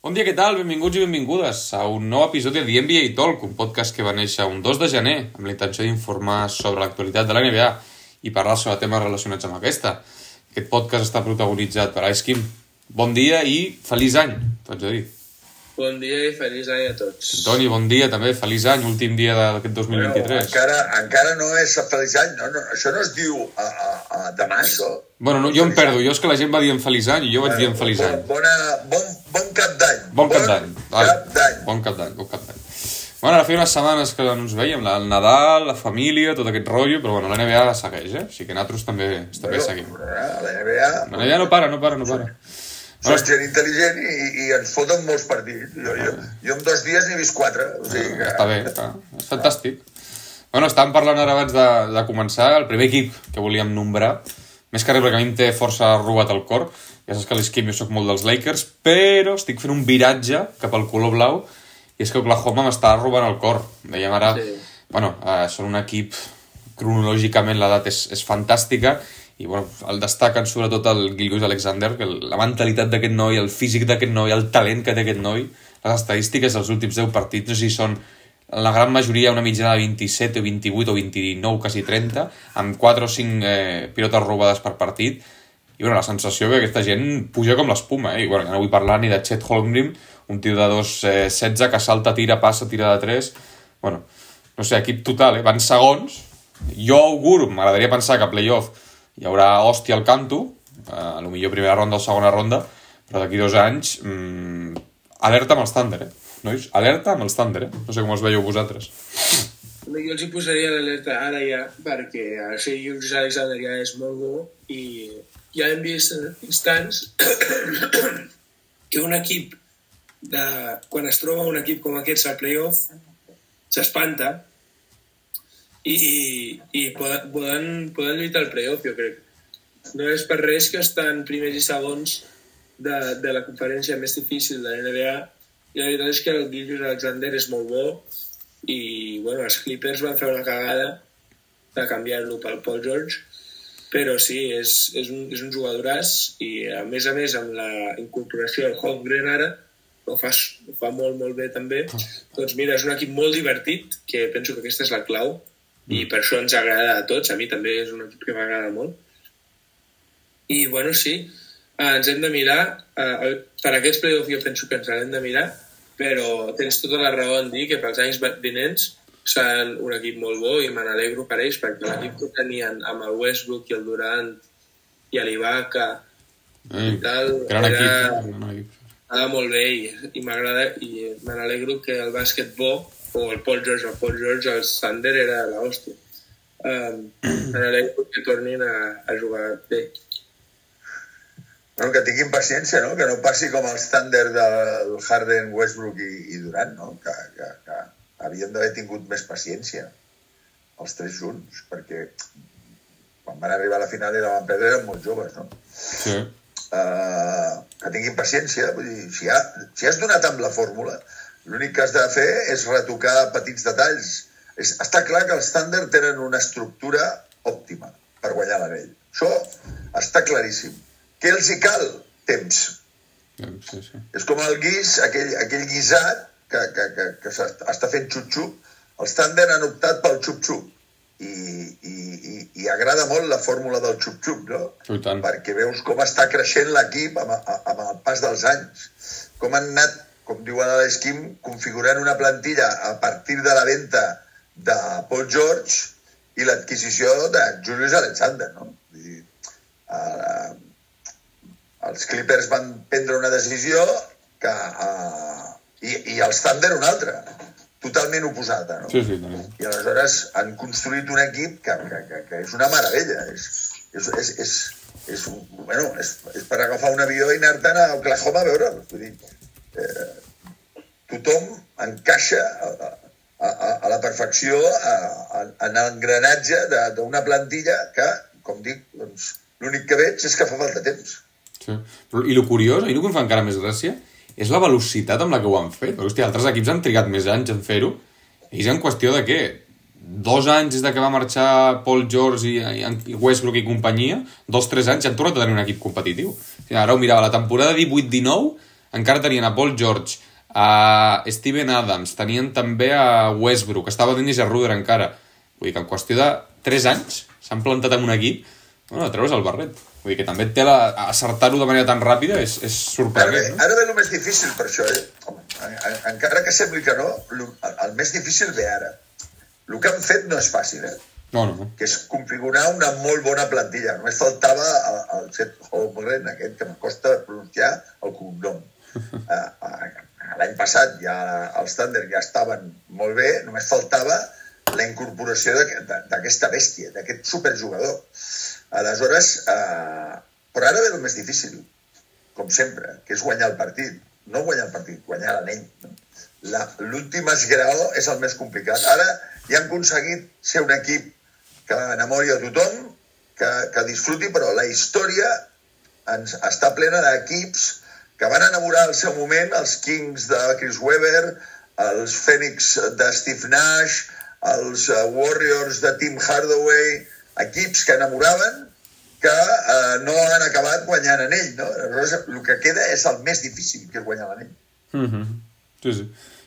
Bon dia, què tal? Benvinguts i benvingudes a un nou episodi de NBA Talk, un podcast que va néixer un 2 de gener amb la intenció d'informar sobre l'actualitat de la NBA i parlar sobre temes relacionats amb aquesta. Aquest podcast està protagonitzat per Ice Kim. Bon dia i feliç any, tots a dir. Bon dia i feliç any a tots. Toni, bon dia també, feliç any, últim dia d'aquest 2023. Bueno, encara, encara no és feliç any, no, no, això no es diu a, a, a demà, això. Bueno, no, jo em perdo, jo és que la gent va dient feliç any i jo vaig dient feliç any. Bona, bon, bon cap d'any. Bon cap d'any. Bon cap d'any. Bon cap d'any, bon cap d'any. Bueno, ara feia unes setmanes que no ens veiem, el Nadal, la família, tot aquest rotllo, però bueno, la NBA segueix, eh? Així que nosaltres també, també seguim. La NBA... La NBA no para, no para, no para. Són gent intel·ligent i, i ens foten molts partits. Jo, jo, jo en dos dies n'he vist quatre. O sigui que... Està bé, està, és fantàstic. Bueno, estàvem parlant ara abans de, de començar el primer equip que volíem nombrar. Més que res perquè a mi em té força robat el cor. Ja saps que a l'esquip jo sóc molt dels Lakers, però estic fent un viratge cap al color blau i és que Oklahoma m'està robant el cor. Dèiem ara, sí. bueno, eh, són un equip cronològicament l'edat és, és fantàstica i bueno, el destaquen sobretot el Gilgus Alexander, que la mentalitat d'aquest noi, el físic d'aquest noi, el talent que té aquest noi, les estadístiques dels últims 10 partits, no sé si són la gran majoria una mitjana de 27 o 28 o 29, quasi 30, amb 4 o 5 eh, pilotes robades per partit, i bueno, la sensació que aquesta gent puja com l'espuma, eh? I bueno, ja no vull parlar ni de Chet Holmgren, un tio de 2-16 eh, que salta, tira, passa, tira de 3, bueno, no sé, equip total, eh? Van segons, jo auguro, m'agradaria pensar que a playoff hi haurà hòstia al canto, eh, a lo millor primera ronda o segona ronda, però d'aquí dos anys, mmm, alerta amb els Thunder, eh? Nois, alerta amb els Thunder, eh? No sé com els veieu vosaltres. Jo els hi posaria l'alerta ara ja, perquè el Sirius Alexander ja és molt bo i ja hem vist instants que un equip de, quan es troba un equip com aquest al playoff s'espanta i, i poden, poden, poden lluitar al playoff, jo crec. No és per res que estan primers i segons de, de la conferència més difícil de la NBA i la veritat és que el Gilgis Alexander és molt bo i bueno, els Clippers van fer una cagada de canviar-lo pel Paul George. Però sí, és, és, un, és un jugadoràs i a més a més amb la incorporació del Holmgren ara ho fa, ho fa molt, molt bé també. Doncs mira, és un equip molt divertit que penso que aquesta és la clau i per això ens agrada a tots, a mi també és un equip que m'agrada molt. I, bueno, sí, eh, ens hem de mirar, eh, per aquests playoffs jo penso que ens hem de mirar, però tens tota la raó en dir que pels anys vinents seran un equip molt bo i me n'alegro per ells, perquè l'equip que tenien amb el Westbrook i el Durant i l'Ibaka mm, i tal, gran era, equip, gran equip. Era molt bé i, i m'agrada i me n'alegro que el bàsquet bo o el Paul George, el Paul George, el Sander era l'hòstia. Um, me n'alegro que tornin a, a jugar bé. Bueno, que tinguin paciència, no? Que no passi com el Thunder del Harden, Westbrook i, i Durant, no? Que, que, que havien d'haver tingut més paciència els tres junts, perquè quan van arribar a la final i la van perdre eren molt joves, no? Sí. Uh, que tinguin paciència, vull dir, si, ha, si has donat amb la fórmula, l'únic que has de fer és retocar petits detalls. És, està clar que els Thunder tenen una estructura òptima per guanyar l'anell. Això està claríssim què els hi cal? Temps. Sí, sí. És com el guís, aquell, aquell guisat que, que, que, que està fent xup-xup. Els Thunder han optat pel xup-xup. I, i, i, i agrada molt la fórmula del xup-xup, no? tant. Perquè veus com està creixent l'equip amb, amb el pas dels anys. Com han anat, com diuen a l'Esquim, configurant una plantilla a partir de la venda de Paul George i l'adquisició de Julius Alexander, no? Vull dir, uh, els Clippers van prendre una decisió que, uh, i, i els Thunder una altra, totalment oposada. No? Sí, sí, també. I aleshores han construït un equip que, que, que, que és una meravella. És, és, és, és, és, bueno, és, és per agafar un avió i anar-te'n a Oklahoma a veure'l. Vull dir, eh, tothom encaixa a, a, a la perfecció a, a, en l'engranatge d'una plantilla que, com dic, doncs, l'únic que veig és que fa falta temps. Sí. Però, I el curiós, i el que em fa encara més gràcia, és la velocitat amb la que ho han fet. Perquè, hòstia, altres equips han trigat més anys en fer-ho. Ells en qüestió de què? Dos anys des de que va marxar Paul George i, i Westbrook i companyia, dos, tres anys han tornat a tenir un equip competitiu. O sigui, ara ho mirava, la temporada 18-19 encara tenien a Paul George, a Steven Adams, tenien també a Westbrook, estava Dennis Ruder encara. Vull dir que en qüestió de 3 anys s'han plantat en un equip, bueno, a treure's el barret. Vull dir que també té la... acertar-ho de manera tan ràpida és, és Ara sorprenent. No? ara ve el més difícil per això, eh? Home, encara que sembli que no, el més difícil ve ara. El que han fet no és fàcil, eh? No, no. que és configurar una molt bona plantilla. Només faltava el, el Chet Holmgren, aquest que em costa pronunciar el cognom. Uh, uh, L'any passat ja els Thunder ja estaven molt bé, només faltava la incorporació d'aquesta bèstia, d'aquest superjugador. Aleshores, uh, però ara ve el més difícil, com sempre, que és guanyar el partit. No guanyar el partit, guanyar l'anell. No? La- L'últim esgraó és el més complicat. Ara ja han aconseguit ser un equip que enamori a tothom, que, que disfruti, però la història ens està plena d'equips que van enamorar al seu moment els Kings de Chris Webber, els Phoenix de Steve Nash, els eh, Warriors de Tim Hardaway, equips que enamoraven que eh, no han acabat guanyant anell. No? Aleshores, el que queda és el més difícil, que és guanyar l'anell. Mm -hmm. Sí, sí.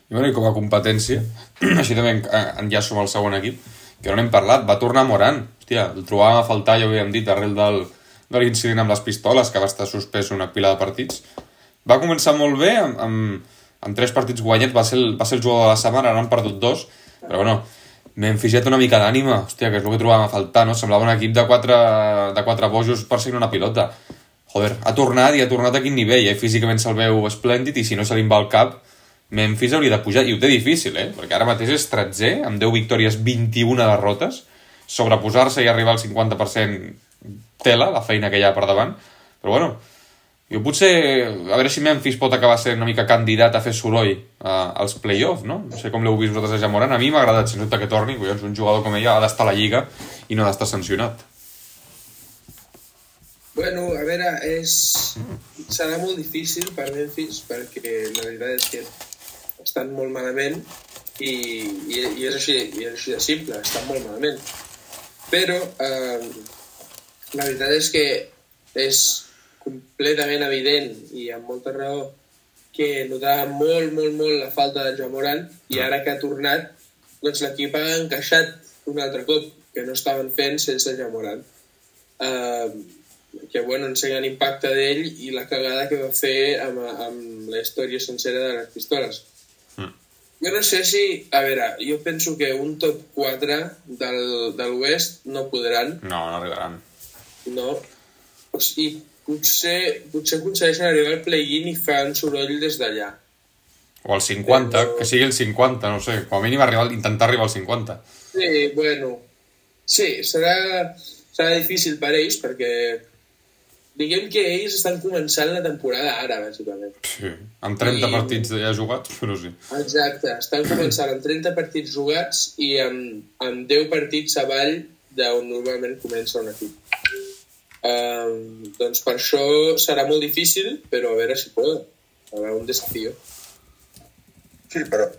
I, bueno, i com a competència, així també en- enllaço amb el segon equip, que no n'hem parlat, va tornar Moran. Hòstia, el trobàvem a faltar, ja ho havíem dit, arrel del, de l'incident amb les pistoles, que va estar suspès una pila de partits. Va començar molt bé, amb, amb, amb tres partits guanyats, va ser, el, va ser el jugador de la setmana, ara han perdut dos, però bueno, ja té una mica d'ànima, hòstia, que és el que trobàvem a faltar, no? Semblava un equip de quatre, de quatre bojos perseguint una pilota. Joder, ha tornat i ha tornat a quin nivell, eh? Físicament se'l veu esplèndid i si no se li va al cap, Memphis hauria de pujar, i ho té difícil, eh? Perquè ara mateix és 13, amb 10 victòries, 21 derrotes, sobreposar-se i arribar al 50% tela, la feina que hi ha per davant. Però bueno, jo potser, a veure si Memphis pot acabar sent una mica candidat a fer soroll uh, als play-off, no? No sé com l'heu vist vosaltres a Jamoran. A mi m'ha agradat, sens dubte, que torni. Collons, un jugador com ella ha d'estar a la Lliga i no ha d'estar sancionat. Bueno, a veure, és... serà molt difícil per Memphis perquè la veritat és que estan molt malament i, i, i, és, així, i és així de simple, estan molt malament. Però eh, la veritat és que és completament evident i amb molta raó que notava molt, molt, molt la falta de Jamoran i ara que ha tornat, doncs l'equip ha encaixat un altre cop que no estaven fent sense Jamoran. Uh, que bueno, ensenyen l'impacte d'ell i la cagada que va fer amb, amb la història sencera de les pistoles. Mm. Jo no sé si... A veure, jo penso que un top 4 del, de l'Oest no podran, No, no arribaran. no? Sigui, potser, potser aconsegueixen arribar al play-in i fan soroll des d'allà. O al 50, Però- que sigui el 50, no sé. Com a mínim arribar, intentar arribar al 50. Sí, bueno, sí, serà, serà difícil per ells perquè diguem que ells estan començant la temporada ara, bàsicament. Sí. Amb 30 I- partits ja jugats, però sí. Exacte, estan començant amb 30 partits jugats i amb, amb 10 partits avall d'on normalment comença un equip. Um, doncs per això serà molt difícil, però a veure si poden. Serà un desafió. Sí, però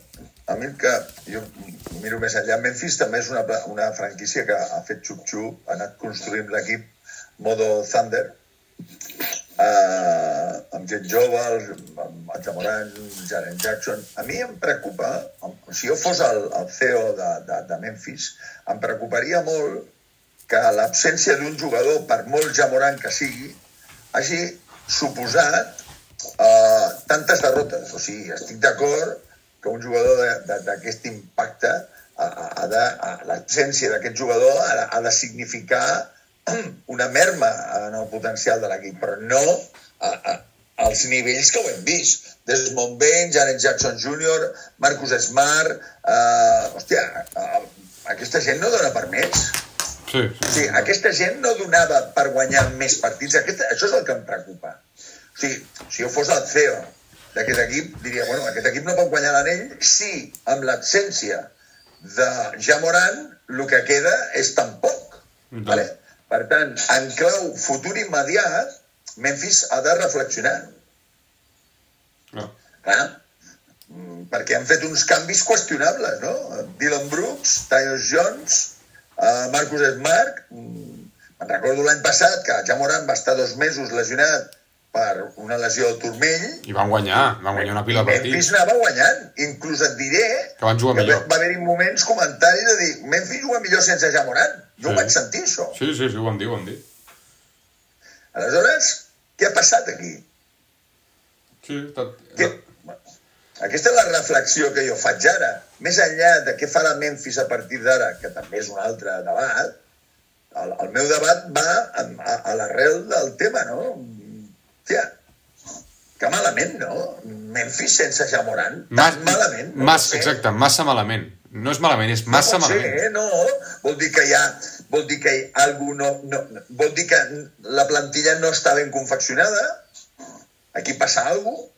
a mi que jo miro més enllà, Memphis també és una, una franquícia que ha fet xup-xup, ha anat construint l'equip modo Thunder, eh, amb gent jove, amb el Jamoran, Jaren Jackson. A mi em preocupa, si jo fos el, el CEO de, de, de Memphis, em preocuparia molt que l'absència d'un jugador, per molt Jamoran que sigui, hagi suposat uh, tantes derrotes. O sigui, estic d'acord que un jugador d'aquest impacte l'absència d'aquest jugador ha, ha de significar una merma en el potencial de l'equip, però no a, a, als nivells que ho hem vist. Desmond Bain, Janet Jackson Jr., Marcus Smart... Uh, hòstia, uh, aquesta gent no dona per més. Sí, O sigui, aquesta gent no donava per guanyar més partits. Aquesta, això és el que em preocupa. O sigui, si jo fos el CEO d'aquest equip, diria, bueno, aquest equip no pot guanyar l'anell si, amb l'absència de Jamoran, el que queda és tan poc. Doncs. Vale? Per tant, en clau futur immediat, Memphis ha de reflexionar. no. Clar, mm, perquè han fet uns canvis qüestionables, no? Dylan Brooks, Tyus Jones, uh, Marcus Smart... mm, Me'n recordo l'any passat que Jamoran va estar dos mesos lesionat per una lesió al turmell I van guanyar, van guanyar una pila de Memphis partits. anava guanyant. Inclús et diré Que van jugar que millor. va haver-hi moments, comentaris de dir Memphis juga millor sense Jamoran. Jo Sí. ho vaig sentir, això. Sí, sí, sí, ho vam dir, ho vam dir. Aleshores, què ha passat aquí? Sí, tot... Què? Aquesta és la reflexió que jo faig ara. Més enllà de què farà Memphis a partir d'ara, que també és un altre debat, el, el meu debat va a, a, a l'arrel del tema, no? Hòstia, que malament, no? Memphis sense Jamoran, tan malament. no Mas, exacte, massa malament. No és malament, és massa no malament. Ser? No, vol dir que hi ha... Vol dir que hi ha algú no, no, vol dir que la plantilla no està ben confeccionada. Aquí passa alguna cosa.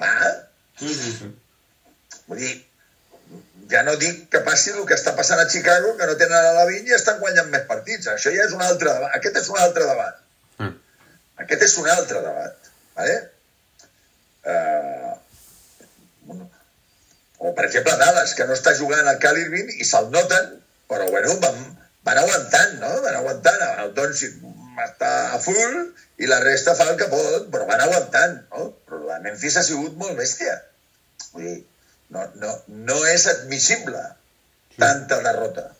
Ah. Vull dir, ja no dic que passi el que està passant a Chicago, que no tenen a la vinya i estan guanyant més partits. Això ja és un altre debat. Aquest és un altre debat. Mm. Aquest és un altre debat. Vale? Uh, o, per exemple, Dallas, que no està jugant al Cal Irving i se'l noten, però, bueno, van, van aguantant, no? Van aguantant. El Doncic està a full i la resta fa el que pot, però van aguantant, no? Però la Memphis ha sigut molt bèstia. Dir, no, no, no és admissible tanta derrota.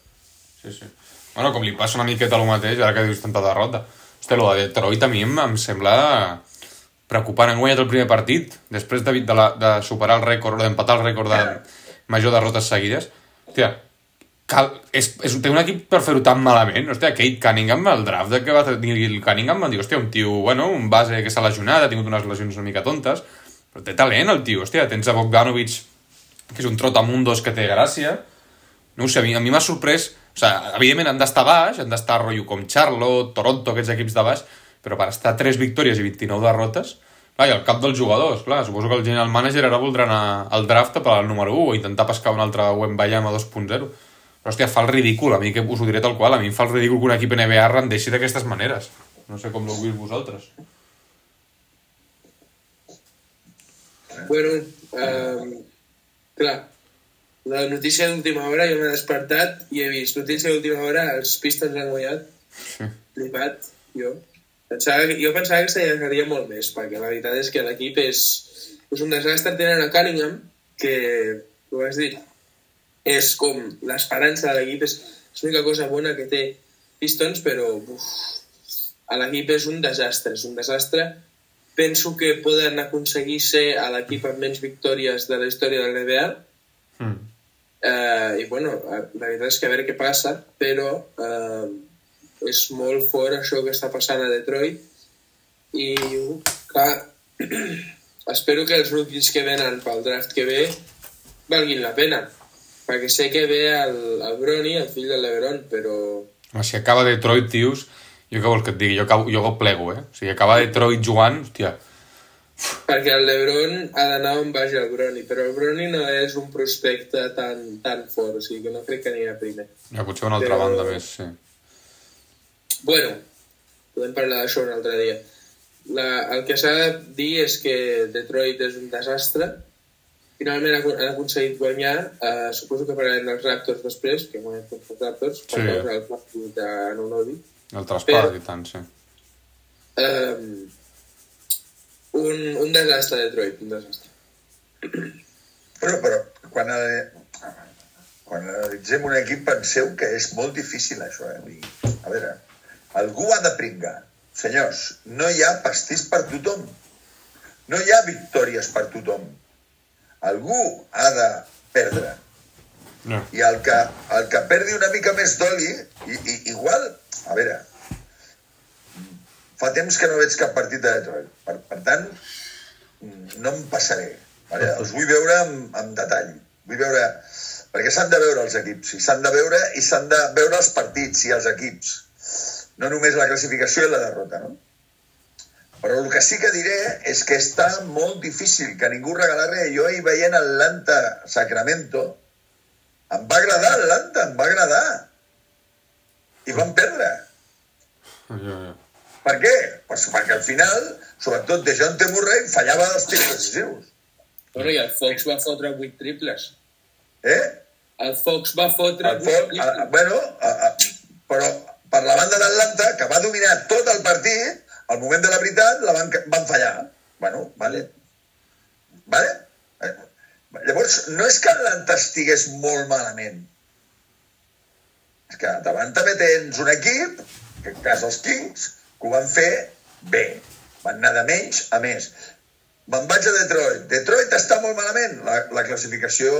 Sí, sí. Bueno, com li passa una miqueta el mateix, ara que dius tanta derrota. Hòstia, lo de Detroit a mi em, em sembla preocupant. Han guanyat el primer partit, després de, de, la, de superar el rècord, d'empatar el rècord de major derrotes seguides. Hòstia, cal, és, és, té un equip per fer-ho tan malament. Hòstia, Kate Cunningham, el draft que va tenir el Cunningham, van dir, hòstia, un tio, bueno, un base que s'ha lesionat, ha tingut unes lesions una mica tontes, però té talent el tio, hòstia, tens a Bogdanovic, que és un trotamundos que té gràcia, no ho sé, a mi m'ha sorprès, o sigui, evidentment han d'estar baix, han d'estar rotllo com Charlotte, Toronto, aquests equips de baix, però per estar 3 victòries i 29 derrotes, clar, i al cap dels jugadors, clar, suposo que el general manager ara voldrà anar al draft per al número 1 o intentar pescar un altre Wembayama 2.0. Però, hòstia, fa el ridícul, a mi que us ho diré tal qual, a mi em fa el ridícul que un equip NBA rendeixi d'aquestes maneres. No sé com l'heu vist vosaltres. Bueno, eh, clar, la notícia d'última hora, jo m'he despertat i he vist notícia d'última hora, els Pistons han guanyat. Flipat, jo. Pensava, que- jo pensava que s'allargaria molt més, perquè la veritat és que l'equip és, és un desastre. Tenen a Cunningham, que, ho has dit, és com l'esperança de l'equip, és, és l'única cosa bona que té Pistons, però uf, a l'equip és un desastre, és un desastre. Penso que poden aconseguir ser a l'equip amb menys victòries de la història de l'NBA, Mm. Eh, I bueno, la veritat és que a veure què passa, però eh, és molt fort això que està passant a Detroit i clar, espero que els rookies que venen pel draft que ve valguin la pena perquè sé que ve el, el Brony, el fill del Lebron, però si acaba Detroit, tios, jo què vols que et digui? Jo, acabo, jo plego, eh? O sigui, acaba Detroit jugant, hòstia, perquè el Lebron ha d'anar on vagi el Brony, però el Brony no és un prospecte tan, tan fort, o sigui que no crec que anirà primer. ja potser una altra Però- banda més, sí. Bueno, podem parlar d'això un altre dia. La, el que s'ha de dir és que Detroit és un desastre. Finalment han aconseguit guanyar. Uh, suposo que parlarem dels Raptors després, que han guanyat contra els Raptors, per Sí. causa del partit de Anunobi. El traspàs Però- i tant, sí. Um, un, un desastre, Detroit, un desastre. Però, però quan, eh, quan analitzem un equip penseu que és molt difícil això. Eh? A veure, algú ha de pringar. Senyors, no hi ha pastís per tothom. No hi ha victòries per tothom. Algú ha de perdre. No. I el que, el que perdi una mica més d'oli, i, i, igual, a veure, fa temps que no veig cap partit de Detroit. Per, per tant, no em passaré. Vale? Els vull veure amb, amb detall. Vull veure... Perquè s'han de veure els equips, i s'han de veure i s'han de veure els partits i els equips. No només la classificació i la derrota, no? Però el que sí que diré és que està molt difícil, que ningú regala res. Jo ahir veient Atlanta-Sacramento, em va agradar Atlanta, em va agradar. I van perdre. Jo, jo. Per què? Pues perquè al final, sobretot de John T. Murray, fallava els tirs decisius. Bueno, i el Fox va fotre 8 triples. Eh? El Fox va fotre El 8 Fox, a, triples. a, bueno, a, a, però per la banda d'Atlanta, que va dominar tot el partit, al moment de la veritat la van, van fallar. Bueno, vale. Vale? Eh, Llavors, no és que l'Atlanta estigués molt malament. És que davant també tens un equip, en aquest cas els Kings, que ho van fer bé. Van anar de menys a més. Me'n vaig a Detroit. Detroit està molt malament. La, la classificació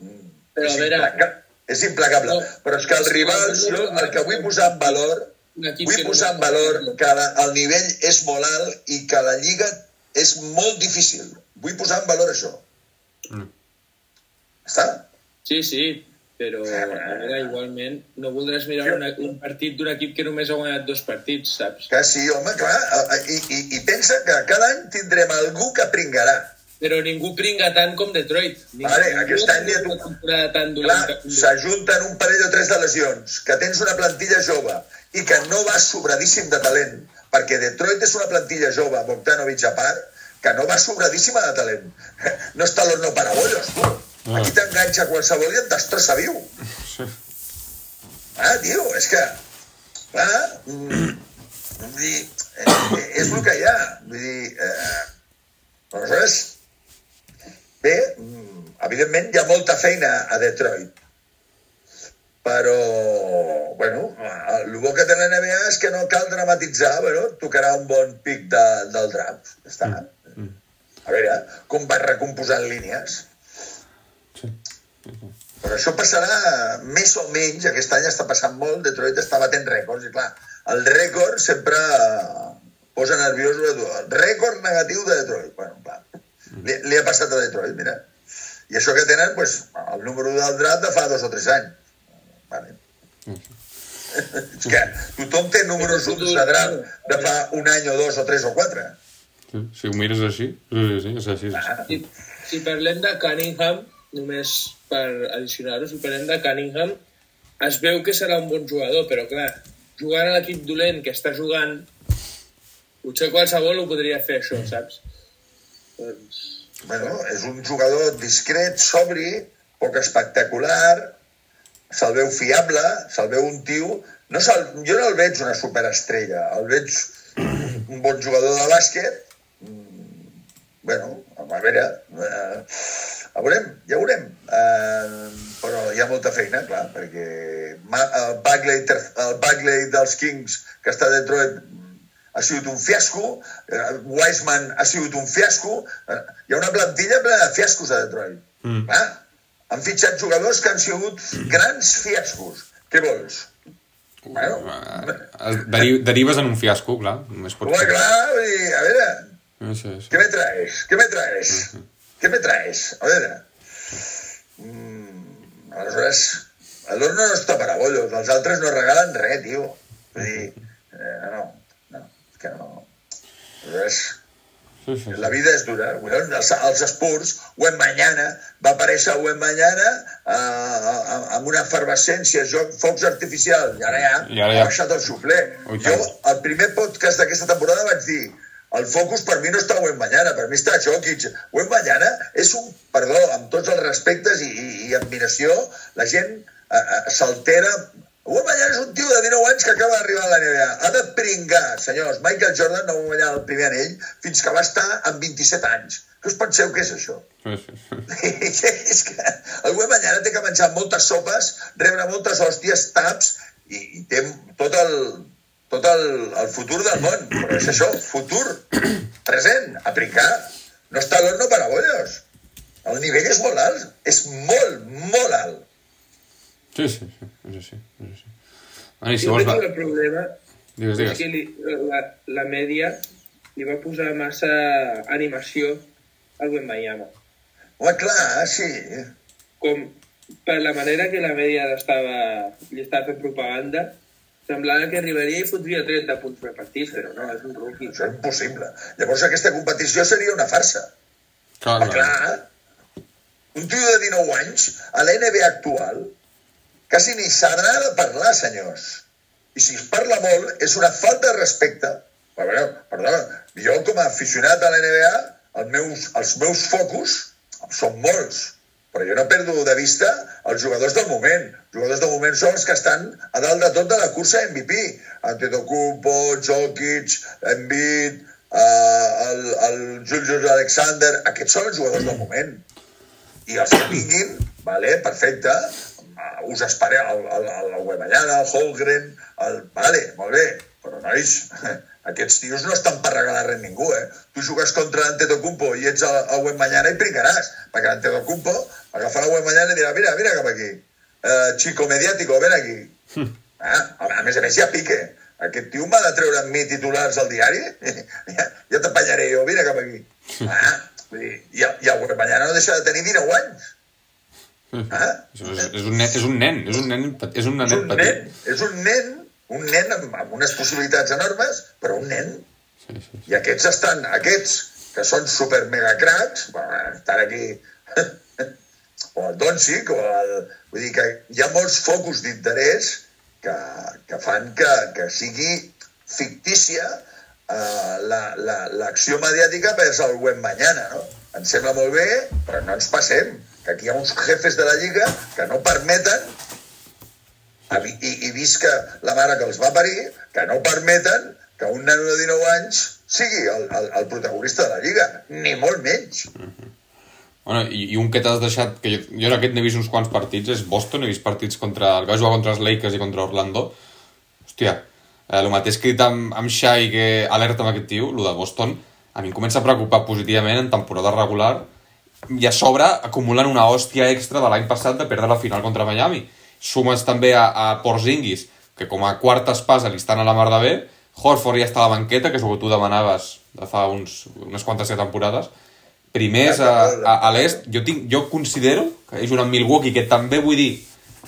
mm, Però, és, veure- implaca, és implacable. No. Però és que els rivals, jo el que vull posar en valor, Un equip vull que no posar en va- valor que la, el nivell és molt alt i que la lliga és molt difícil. Vull posar en valor això. Mm. Està? Sí, sí, però a veure, igualment no voldràs mirar una, un partit d'un equip que només ha guanyat dos partits, saps? Que sí, home, clar. I, i, i pensa que cada any tindrem algú que pringarà. Però ningú pringa tant com Detroit. Ningú, Vale, aquest ningú ha any ja tu- temporada tan dolenta. s'ajunten un parell o tres de lesions, que tens una plantilla jove i que no va sobradíssim de talent, perquè Detroit és una plantilla jove, Bogdanovic a part, que no va sobradíssima de talent. No està l'horno para bollos, tu. Aquí t'enganxa qualsevol i et destrossa viu. Sí. Ah, tio, és que... Clar, mm, vull dir, eh, és el que hi ha. Vull dir, eh, aleshores, bé, mm, evidentment hi ha molta feina a Detroit. Però, bueno, el bo que té la NBA és que no cal dramatitzar, bueno, tocarà un bon pic de, del draft. Ja està. A veure, com va recomposant línies. Però això passarà més o menys, aquest any està passant molt, Detroit està batent rècords, i clar, el rècord sempre posa nerviós el rècord negatiu de Detroit. Bueno, clar, li, li ha passat a Detroit, mira. I això que tenen, pues, el número del draft de fa dos o tres anys. Vale. És que tothom té números uns de draft de fa un any o dos o tres o quatre. Sí, si ho mires així, sí, sí, sí, és així. És així. Si, si parlem de Cunningham, només per addicionar-ho, si parlem de Cunningham, es veu que serà un bon jugador, però clar, jugant a l'equip dolent que està jugant, potser qualsevol ho podria fer això, saps? Doncs... Bueno, és un jugador discret, sobri, poc espectacular, se'l veu fiable, se'l veu un tio... No se'l, jo no el veig una superestrella, el veig un bon jugador de bàsquet. Mm, Bueno, a veure, eh, a veurem, ja veurem. Eh, però hi ha molta feina, clar, perquè el Bagley, el Bagley dels Kings, que està a Detroit, ha sigut un fiasco, eh, Wiseman ha sigut un fiasco, eh, hi ha una plantilla plena de fiascos a Detroit. Mm. Ah, han fitxat jugadors que han sigut grans fiascos. Què vols? Bueno, derives en un fiasco, clar. Només pot ser. clar, a veure, Sí, sí. ¿qué me traes? ¿Qué me traes? ¿Qué me traes? A veure, mm, aleshores, l'horno no està per a bollos, els altres no regalen res, tio. Vull dir, eh, no, no, és que no. Aleshores, sí, sí, sí. La vida és dura. Els, els Spurs, Wembanyana, va aparèixer Wembanyana eh, amb una efervescència, joc, focs artificials, i ara ja, I ara ja- ha baixat el i jo, al primer podcast d'aquesta temporada vaig dir el focus per mi no està Wembanyana, per mi està Jokic. Wembanyana és un, perdó, amb tots els respectes i, i, i admiració, la gent eh, eh, s'altera Wembanyana és un tio de 19 anys que acaba d'arribar a la NBA. Ha de pringar, senyors. Michael Jordan no va guanyar el primer anell fins que va estar amb 27 anys. Què us penseu que és això? Sí, sí, sí. és que el Wembanyana té que menjar moltes sopes, rebre moltes hòsties, taps, i, i té tot el, tot el, el futur del món. Però és això, futur, present, a pringar. No està a l'horno per a bollos. El nivell és molt alt, és molt, molt alt. Sí, sí, sí, és així, és així. Ani, si Jo vols... crec Va... que el problema Digues, és digues. que li, la, la mèdia li va posar massa animació al Wembanyama. Home, clar, sí. Com per la manera que la mèdia estava, li estava fent propaganda, semblava que arribaria i fotria 30 punts per partit, però no, és un rookie. Això és impossible. Llavors aquesta competició seria una farsa. Clar, Ah, clar. Un tio de 19 anys, a la NBA actual, quasi ni s'ha de parlar, senyors. I si es parla molt, és una falta de respecte. A veure, perdó, jo com a aficionat a la NBA, els meus, els meus focus són molts. Però jo no perdo de vista els jugadors del moment. Els jugadors del moment són els que estan a dalt de tot de la cursa MVP. Antetokounmpo, Jokic, Embiid, eh, el, el Julius Alexander, aquests són els jugadors del moment. I els que vinguin, vale, perfecte, us espereu el, el, el, Weballana, el Holgren, el... Vale, molt bé, però nois, aquests tios no estan per regalar res a ningú, eh? Tu jugues contra l'Antetokounmpo i ets a, a Wembanyama i pringaràs, perquè l'Antetokounmpo agafarà Wembanyama i dirà, mira, mira cap aquí, uh, chico mediático, ven aquí. Ah, a més a més, ja pique. Aquest tio m'ha de treure amb mi titulars al diari? ja, ja t'apanyaré jo, vine cap aquí. Ah, dir, i, i el Wembanyama no deixa de tenir 19 anys. Ah, És, és, és, un nen, és un nen, és un nen, és un és nenet un petit. nen, és un nen, un nen amb, amb unes possibilitats enormes, però un nen. Sí, sí. I aquests estan, aquests, que són super mega cracs, bueno, estan aquí, o el Doncic, o el... Vull dir que hi ha molts focus d'interès que, que fan que, que sigui fictícia eh, la- la- l'acció la, mediàtica vers el web mañana, no? Ens sembla molt bé, però no ens passem, que aquí hi ha uns jefes de la Lliga que no permeten i, i, visca la mare que els va parir, que no permeten que un nano de 19 anys sigui el, el, el protagonista de la Lliga, ni molt menys. Bueno, i, i un que t'has deixat, que jo, jo en aquest n'he vist uns quants partits, és Boston, he vist partits contra... el que va jugar contra els Lakers i contra Orlando. Hòstia, eh, el mateix que he dit amb, amb Shai, que alerta amb aquest tio, el de Boston, a mi em comença a preocupar positivament en temporada regular i a sobre acumulen una hòstia extra de l'any passat de perdre la final contra Miami. Sumes també a, a Porzingis, que com a quarta espasa li estan a la mar de bé, Horford ja està a la banqueta, que és el que tu demanaves de fa uns, unes quantes temporades, primers a, a, a l'est, jo, tinc, jo considero que és una Milwaukee que també vull dir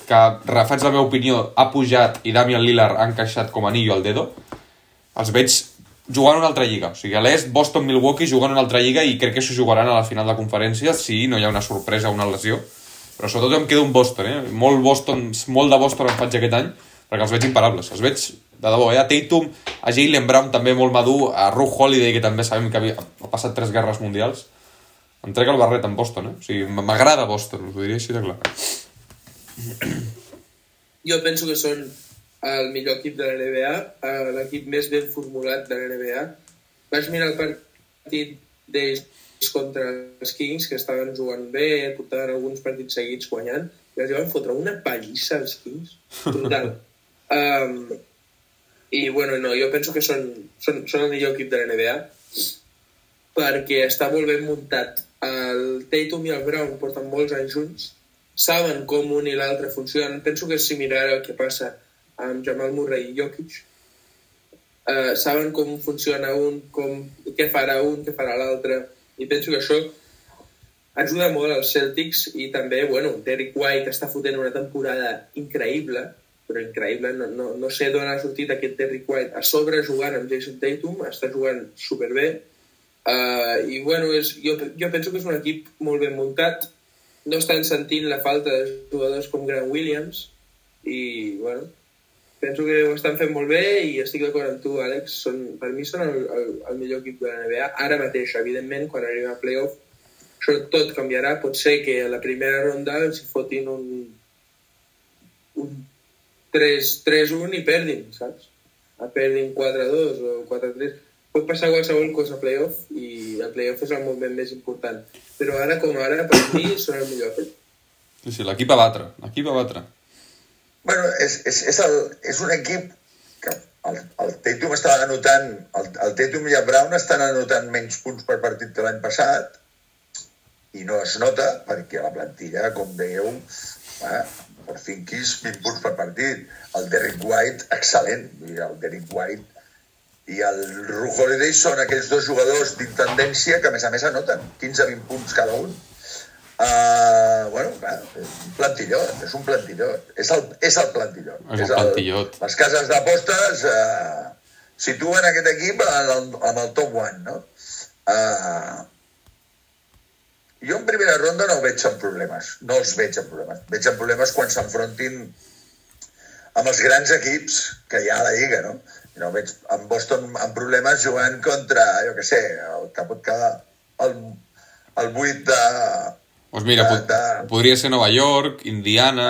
que, refaig la meva opinió, ha pujat i Damian Lillard ha encaixat com anillo al dedo, els veig jugant una altra lliga. O sigui, a l'est, Boston, Milwaukee jugant una altra lliga i crec que s'ho jugaran a la final de conferència si no hi ha una sorpresa o una lesió. Però sobretot em quedo un Boston, eh? Molt, Boston, molt de Boston em faig aquest any perquè els veig imparables. Els veig de debò, eh? A Tatum, a Jalen Brown també molt madur, a Ru Holiday, que també sabem que ha passat tres guerres mundials. Em trec el barret en Boston, eh? O sigui, m'agrada Boston, us ho diria així de clar. Jo penso que són el millor equip de la NBA, eh, l'equip més ben formulat de la NBA. Vaig mirar el partit d'ells contra els Kings, que estaven jugant bé, portaven alguns partits seguits guanyant, i els van fotre una pallissa als Kings. Brutal. um, I, bueno, no, jo penso que són, són, són el millor equip de la NBA perquè està molt ben muntat. El Tatum i el Brown porten molts anys junts, saben com un i l'altre funcionen. Penso que és similar al que passa amb Jamal Murray i Jokic. Uh, saben com funciona un, com, què farà un, què farà l'altre, i penso que això ajuda molt als Celtics i també, bueno, Derrick White està fotent una temporada increïble, però increïble, no, no, no sé d'on ha sortit aquest Derrick White. A sobre jugant amb Jason Tatum, està jugant superbé, uh, i bueno, és, jo, jo penso que és un equip molt ben muntat, no estan sentint la falta de jugadors com Grant Williams, i bueno, penso que ho estan fent molt bé i estic d'acord amb tu, Àlex. Són, per mi són el, el, el millor equip de la NBA. Ara mateix, evidentment, quan arriba a playoff, això tot canviarà. Pot ser que a la primera ronda els fotin un, un 3-1 i perdin, saps? A perdin 4-2 o 4-3. Pot passar qualsevol cosa a playoff i el playoff és el moment més important. Però ara com ara, per mi, són el millor. Sí, sí, l'equip a batre, l'equip a batre. Bueno, és, és, és, el, és un equip que el, el Tatum està anotant, el, el Tatum i el Brown estan anotant menys punts per partit que l'any passat i no es nota perquè la plantilla, com veieu, eh, per Finkis, 20 punts per partit. El Derrick White, excel·lent. El Derrick White i el Ru Holiday són aquells dos jugadors d'intendència que, a més a més, anoten 15-20 punts cada un. Uh, bueno, és un plantillot, és un plantillot. És el, és el plantillot. És un plantillot. les cases d'apostes uh, situen aquest equip en el, en el top one, no? Uh, jo en primera ronda no ho veig amb problemes. No els veig amb problemes. Veig amb problemes quan s'enfrontin amb els grans equips que hi ha a la Lliga, no? I no veig amb Boston amb problemes jugant contra, jo què sé, el que pot quedar el, el 8 de, Doncs mira, pod de- podria ser Nova York, Indiana,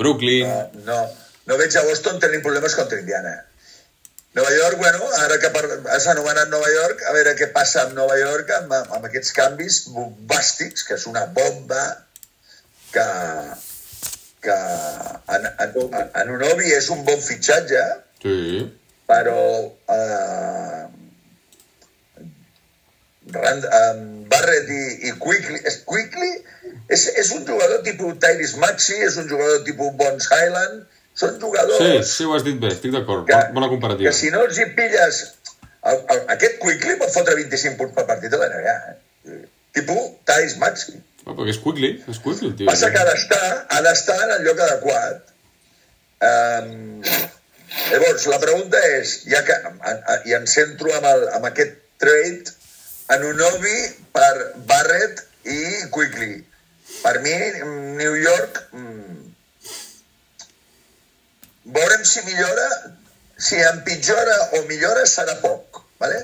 Brooklyn... No, no, no veig a Boston tenint problemes contra Indiana. Nova York, bueno, ara que has anomenat Nova York, a veure què passa amb Nova York amb, amb aquests canvis bombàstics, que és una bomba que, que en, en, en Unovi és un bon fitxatge, Sí. però eh, Rand, um, Barrett i, i Quickly, és, Quickly és, és un jugador tipus Tyrese Maxi, és un jugador tipus Bones Highland, són Sí, jugadors sí, ho has dit bé, estic d'acord. Bona comparativa. que si no els hi pilles el, el, aquest Quickly pot fotre 25 punts per partit a la NBA eh? tipus Tyrese Maxi Oh, perquè és quickly, és quickly, tio. Passa que ha d'estar, ha d'estar en el lloc adequat. Um, llavors, la pregunta és, ja que i em centro amb, el, amb aquest trade, en Unovi per Barrett i Quickly. Per mi, New York, mm, veurem si millora, si empitjora o millora serà poc, ¿vale?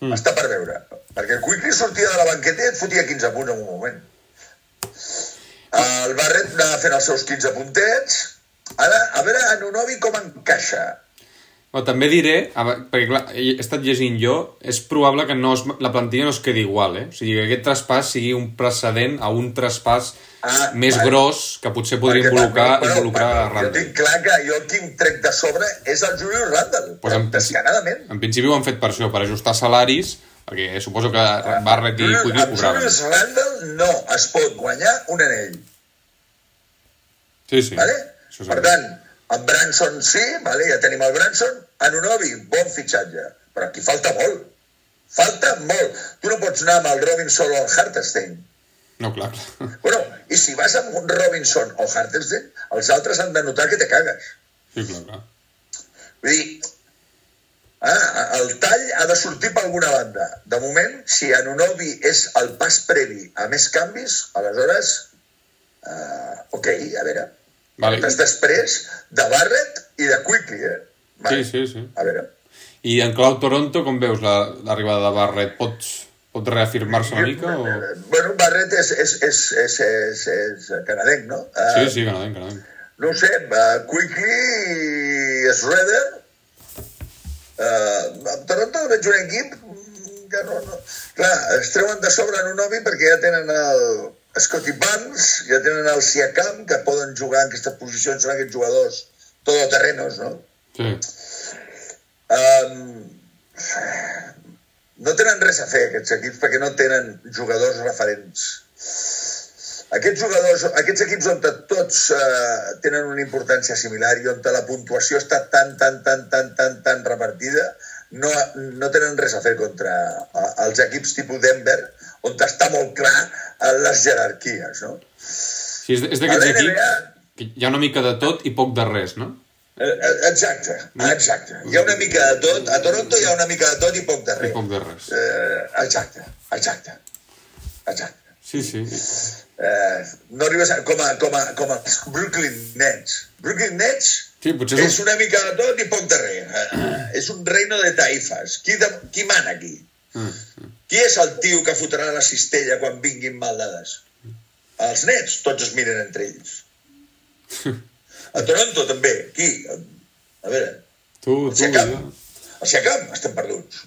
Mm. Està per veure. Perquè el Quickly sortia de la banqueta i et fotia 15 punts en un moment. El Barret anava fent els seus 15 puntets. Ara, a veure, en Unovi com encaixa. Però també diré, perquè clar, he estat llegint jo, és probable que no es, la plantilla no es quedi igual, eh? O sigui, que aquest traspàs sigui un precedent a un traspàs Ah, més vale. gros que potser podria Perquè, involucrar, bueno, involucrar Jo Randall. tinc clar que jo el que em trec de sobre és el Julius Randall. Pues en, descaradament. en principi ho han fet per això, per ajustar salaris, perquè suposo que Barrett i Quickly amb cobraven. Julius Randall no es pot guanyar un anell. Sí, sí. Vale? Per tant, en Branson sí, vale? ja tenim el Branson. En Unovi, bon fitxatge. Però aquí falta molt. Falta molt. Tu no pots anar amb el Robinson o el Hartenstein. No, clar. Bueno, i si vas amb un Robinson o Hartenstein, els altres han de notar que te cagues. Sí, clar, clar. Vull dir, ah, el tall ha de sortir per alguna banda. De moment, si en Unovi és el pas previ a més canvis, aleshores, uh, ok, a veure. Vale. Vale. després de Barrett i de Quickly, eh? Sí, sí, sí. A veure. I en clau Toronto, com veus la- l'arribada de Barrett? Pot, pot reafirmar-se una mica? O... Eh, Bueno, Barrett és, és, és, és, és, és canadenc, no? Sí, Eh, sí, canadenc, canadenc. No ho sé, uh, Quickly i Schroeder. Uh, a Toronto veig un equip que no, no... Clar, es treuen de sobre en un ovi perquè ja tenen el Scotty Barnes, ja tenen el Siakam, que poden jugar en aquestes posicions, són aquests jugadors todoterrenos, no? Sí. Um, no tenen res a fer aquests equips perquè no tenen jugadors referents. Aquests jugadors, aquests equips on tots uh, tenen una importància similar i on la puntuació està tan, tan, tan, tan, tan, tan repartida, no, no tenen res a fer contra els equips tipus Denver, on està molt clar les jerarquies, no? Sí, és, d'aquests equips que hi ha una mica de tot i poc de res, no? Eh, eh, Exacte, exacte. Hi ha una mica de tot. A Toronto hi ha una mica de tot i poc de I res. poc de res. Eh, exacte, exacte. Exacte. Sí, sí. Eh, no arribes a, com, a, com, a, com els Brooklyn Nets. Brooklyn Nets Sí, potser és és un... una mica de tot i poc de res. Eh, és un reino de taifes. Qui, de, qui mana aquí? Mm, Qui és el tio que fotrà la cistella quan vinguin mal dades? Els nets, tots es miren entre ells. A Toronto també. Qui? A veure, Tu, tu, Siakam. jo. a Siakam estem perduts.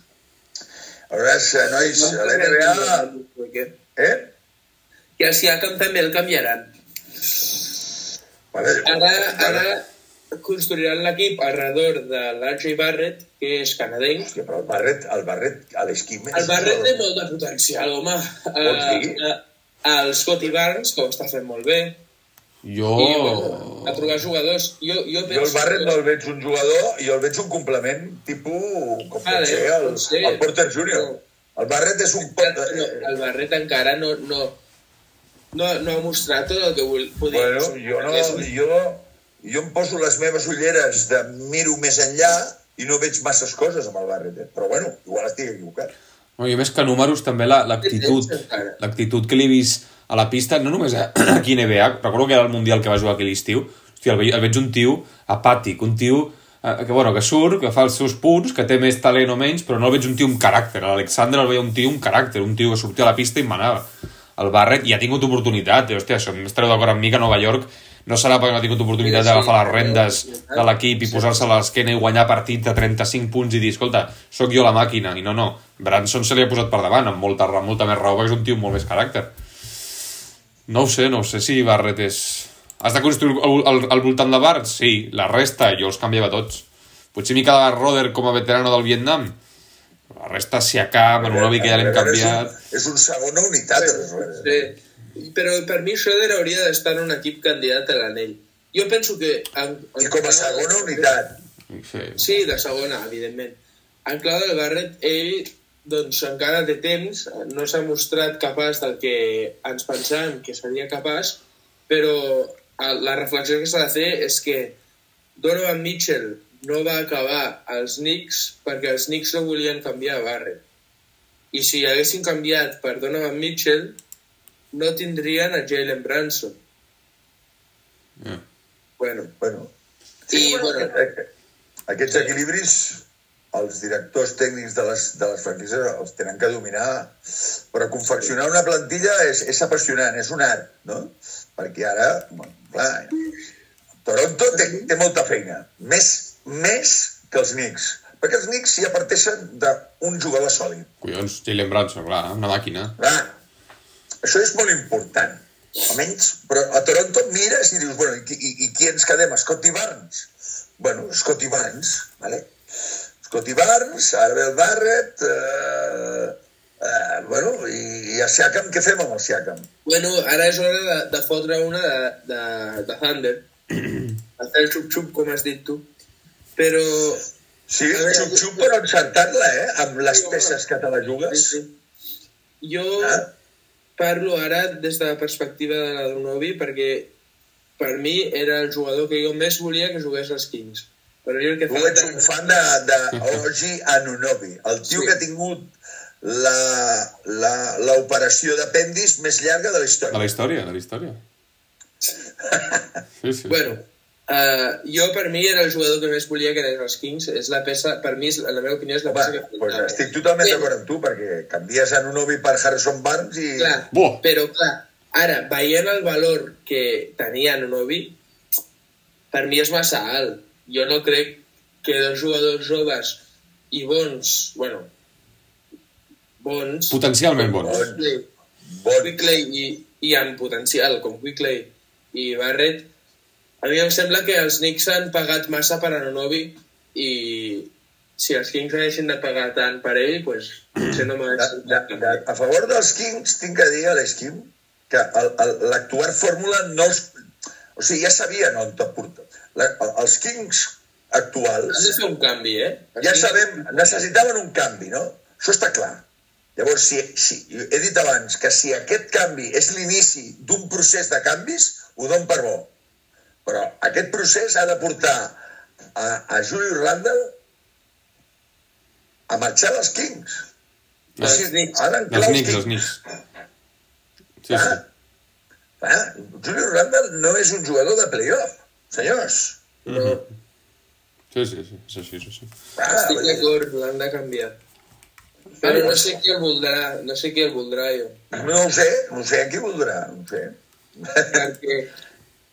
Aleshores, eh, nois, a la NBA... Eh? I el Siakam també el canviaran. Vale, Ara, ara construiran l'equip alrededor de l'Archie Barrett, que és canadenc. Hòstia, però el Barret, el Barret a l'esquim... El Barrett té molt de potencial, home. Vols dir? Uh, uh, el Scotty Barnes, que ho està fent molt bé. Jo... I, bueno, a trobar jugadors. Jo, jo Jo penso... el Barret no el veig un jugador, jo el veig un complement tipus, com Vale, pot ser el, pot ser. el Porter Junior. El Barret és un... pot- No, el Barret encara no, no, no, no ha mostrat tot el que vol, podia. Bueno, jo, no, jo, jo em poso les meves ulleres de miro més enllà i no veig masses coses amb el Barret, eh? però bueno, igual estic equivocat. No, I a més que números també la- l'actitud encara. l'actitud que li he vist a la pista, no només aquí a NBA, recordo que era el Mundial que va jugar aquí a l'estiu, hòstia, el, ve- el veig un tio apàtic, un tio eh, que, bueno, que surt, que fa els seus punts, que té més talent o menys, però no el veig un tio amb caràcter. L'Alexander el veia un tio amb caràcter, un tio que sortia a la pista i manava. el Barrett i ha tingut oportunitat, i, hòstia, això m'estareu d'acord amb mi que Nova York no serà perquè no ha tingut oportunitat Sí, sí, d'agafar les rendes sí. de l'equip i posar-se a l'esquena i guanyar partits de 35 punts i dir, escolta, sóc jo la màquina, i no, no, Branson se li ha posat per davant amb molta, ra- molta més raó perquè és un tio amb molt més caràcter. No ho sé, no ho sé si Barrett és... Has de construir al, al, al voltant de Barrett? Sí, la resta jo els canviava tots. Potser m'hi quedava Roder com a veterano del Vietnam. La resta si acaba, Manunovi que ja l'hem canviat... És un, és un segona unitat. aleshores. Sí. Però per mi Schroeder hauria d'estar en un equip candidat a l'anell. Jo penso que... En, en I com a segona unitat. Sí. Sí, de segona, evidentment. En clau del Barret, ell doncs, encara té temps, no s'ha mostrat capaç del que ens pensàvem que seria capaç, però el- la reflexió que s'ha de fer és que Donovan Mitchell no va acabar als Knicks perquè els Knicks no volien canviar a Barret. I si haguessin canviat per Donovan Mitchell, no tindrien a Jalen Branson. Yeah. Bueno, Bueno, I, bueno, eh, aquests equilibris els directors tècnics de les, de les franquícies els tenen que dominar però confeccionar una plantilla és, és apassionant, és un art no? perquè ara bueno, clar, Toronto té, té molta feina més, més que els Knicks perquè els Knicks ja parteixen d'un jugador sòlid Collons, Jalen Branson, clar, una màquina. clar, això és molt important almenys, però a Toronto mires i dius, bueno, i, i, i qui ens quedem? Scotty Barnes? Bueno, Scotty Barnes, vale? Scotty Barnes, ara ve el Barrett, eh, eh, bueno, i, i a Siakam, què fem amb el Siakam? Bueno, ara és hora de, de fotre una de, de, de Thunder. Fer el xup-xup, com has dit tu. Però... Sí, xup-xup però encertar-la, eh? Amb les Sí, peces que te la Sí, jugues. sí. Jo Ah. parlo ara des de la perspectiva de la Donovi perquè per mi era el jugador que jo més volia que jugués als Kings. Però jo el que Tu ets un fan de, de Oji Anunobi, el tio Sí. que ha tingut la- la- l'operació d'apendis més llarga de la De història. la història, de la història. Sí, sí. Bueno, uh, jo per mi era el jugador que més volia que anés als Kings. És la peça, per mi, la meva opinió és la peça Home, que pues estic totalment Sí. d'acord amb tu, perquè canvies Anunobi per Harrison Barnes i... Clar, però clar, ara, veient el valor que tenia Novi, per mi és massa alt. Jo no crec que dos jugadors joves i bons, bueno, bons, Potencialment bons. Bons. Quickley, Bon. Quickley i, i amb potencial, com Quickley i Barrett, a mi em sembla que els Knicks han pagat massa per Anonobi i si els Kings haguessin de pagar tant per ell, pues, potser no De, m'haguessin a favor dels Kings tinc que dir a l'Esquim que l'actual fórmula no els... O sigui, ja sabien on te porta. La, els Kings Han actuals de fer un canvi, eh? ja sabem, necessitaven un canvi, no? Això està clar. Llavors, si, si, he dit abans que si aquest canvi és l'inici d'un procés de canvis, ho dono per bo. Però aquest procés ha de portar a, a Julio Randall a marxar dels Kings. Knicks. ha d'anclar Dels els Knicks. Sí, sí. Ah, Julio Randall no és un jugador de playoff, senyors. No, Sí, sí, sí, és així, és així. Ah, estic d'acord, l'han de canviar. Però no sé qui el voldrà, no sé qui el voldrà jo. no ho sé, no sé a qui voldrà, no ho sé. perquè,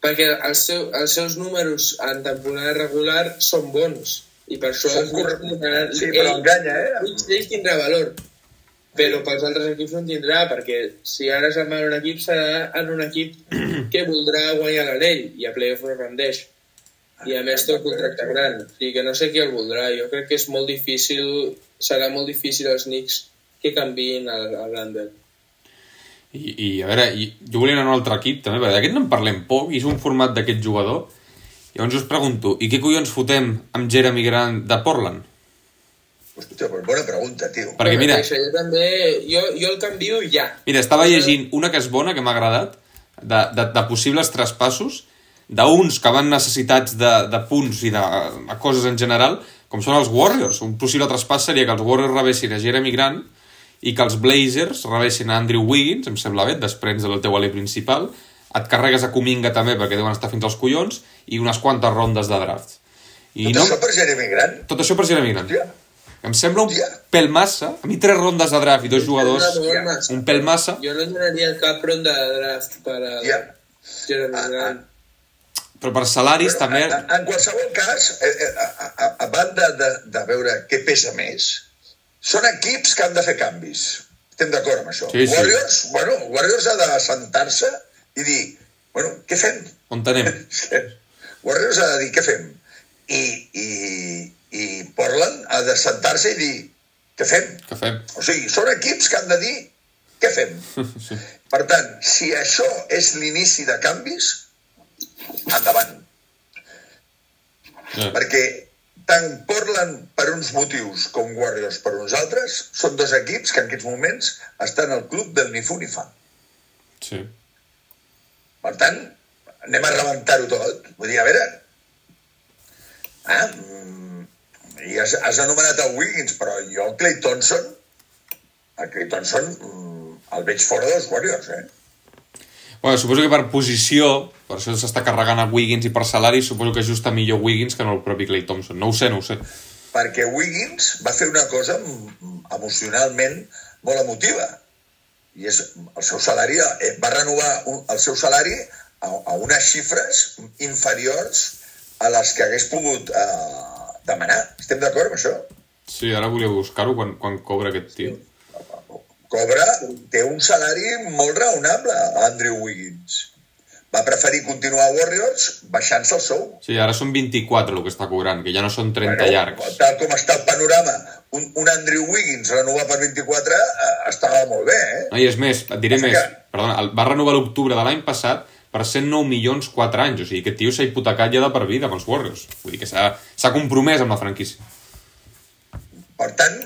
perquè els, seu, els seus números en temporada regular són bons i per això Són els corre- Knicks tindran- Sí, però enganya, eh? Ell, ell tindrà valor però pels altres equips no en tindrà perquè si ara se'n va en un equip serà en un equip que voldrà guanyar l'anell i a playoff no rendeix i a més té un contracte gran o sigui que no sé qui el voldrà jo crec que és molt difícil serà molt difícil als Knicks que canviïn el, el Randall I, I, a veure, i, jo volia anar a un altre equip, també, perquè d'aquest no en parlem poc, i és un format d'aquest jugador. Llavors us pregunto, i què collons fotem amb Jeremy Grant de Portland? Hòstia, però bona pregunta, tio. Perquè, mira, Això, jo també jo, jo el canvio ja mira, estava llegint una que és bona, que m'ha agradat, de, de, de possibles traspassos, d'uns que van necessitats de, de punts i de, de coses en general, com són els Warriors. Un possible traspàs seria que els Warriors rebessin a Jeremy Grant i que els Blazers rebessin a Andrew Wiggins, em sembla bé, desprens del teu alè principal, et carregues a Kuminga també perquè deuen estar fins als collons, i unes quantes rondes de draft. I Tot no, això per Jeremy Grant? tot això per Jeremy Grant. Hòstia, Em sembla un Hòstia. pèl massa. A mi tres rondes de draft i dos jugadors, massa. un pèl massa. Jo no donaria cap ronda de draft per a Ja. Jeremy Ah, Grant. Però per salaris també... En, en qualsevol cas, eh, eh, a, a, a banda de, de veure què pesa més, són equips que han de fer canvis. Estem d'acord amb això. Sí, sí. Warriors, bueno, Warriors ha de sentar-se i dir, bueno, què fem? On tenem? Warriors ha de dir, què fem? I, i, i Portland ha de sentar-se i dir, què fem? Què fem? O sigui, són equips que han de dir, què fem? Sí. Per tant, si això és l'inici de canvis, endavant. Ja. Perquè tant Portland per uns motius com Warriors per uns altres són dos equips que en aquests moments estan al club del ni fu ni fa. Sí. Per tant, anem a rebentar-ho tot. Vull dir, a veure... Ah, mm, i has, has anomenat el Wiggins, però jo el Clay Thompson, el Clay Thompson mm, el veig fora dels Warriors, eh? Bueno, suposo que per posició, per això s'està carregant a Wiggins i per salari, suposo que ajusta millor Wiggins que no el propi Clay Thompson. No ho sé, no ho sé. perquè Wiggins va fer una cosa emocionalment molt emotiva i és el seu salari eh, va renovar un, el seu salari a, a unes xifres inferiors a les que hagués pogut eh, demanar. Estem d'acord amb això? Sí, ara volia buscar-ho quan, quan cobra aquest tio. Cobra, té un salari molt raonable, Andrew Wiggins. Va preferir continuar a Warriors baixant-se el sou. Sí, ara són 24 el que està cobrant, que ja no són 30 llargs. Tal com està el panorama, un, un Andrew Wiggins renovar per 24 eh, estava molt bé, eh? No, I és més, et diré Passa més. que- Perdona, el, va renovar l'octubre de l'any passat per 109 milions 4 anys. O sigui, aquest tio s'ha hipotecat ja de per vida amb els Warriors. Vull dir que s'ha compromès amb la franquícia. Per tant,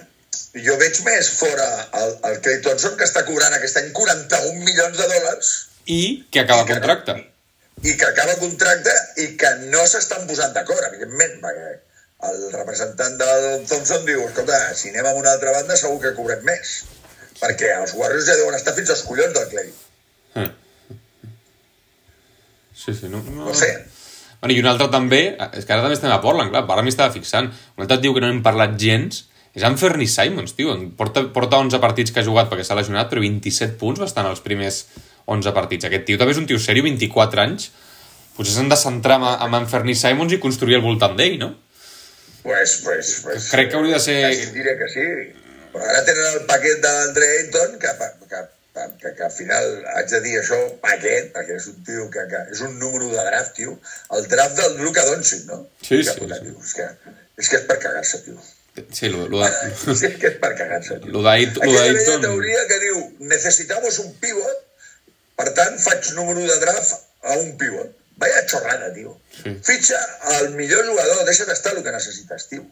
jo veig més fora el, el Clay Thompson, que està cobrant aquest any 41 milions de dòlars I que acaba I que- contracte. i que acaba contracte i que no s'estan posant d'acord, evidentment, perquè el representant del Thompson diu, escolta, si anem a una altra banda segur que cobrem més, perquè els Warriors ja deuen estar fins als collons del Clay. Eh. Sí, sí, no, no... No sé, Bueno, I un altre també, és que ara també estem a Portland, clar, ara m'hi estava fixant. Un altre tio que no hem parlat gens és en Fernie Simons, tio. Porta, porta 11 partits que ha jugat perquè s'ha lesionat, però 27 punts va estar en els primers 11 partits. Aquest tio també és un tio sèrio, 24 anys. Potser s'han de centrar en, en en Fernie Simons i construir al voltant d'ell, no? pues, pues, pues, Crec que hauria de ser- Quasi diré que sí. Però ara tenen el paquet de l'Andre Ayton, que, que, que, que, al final haig de dir això, paquet, perquè és un tio que, que és un número de draft, tio. El draft del Luka Doncic, no? Sí, Que sí, puta, sí. Tio, és, que, és que és per cagar-se, tio. Sí, lo, lo. Sí, és que és per cagar-se, tio. Lo lo Aquella vella teoria que diu necesitamos un pivot, per tant faig número de draft a un pivot. Vaya chorrada, tio. Sí. Fitxa el millor jugador, deixa't estar el que necessites, tio.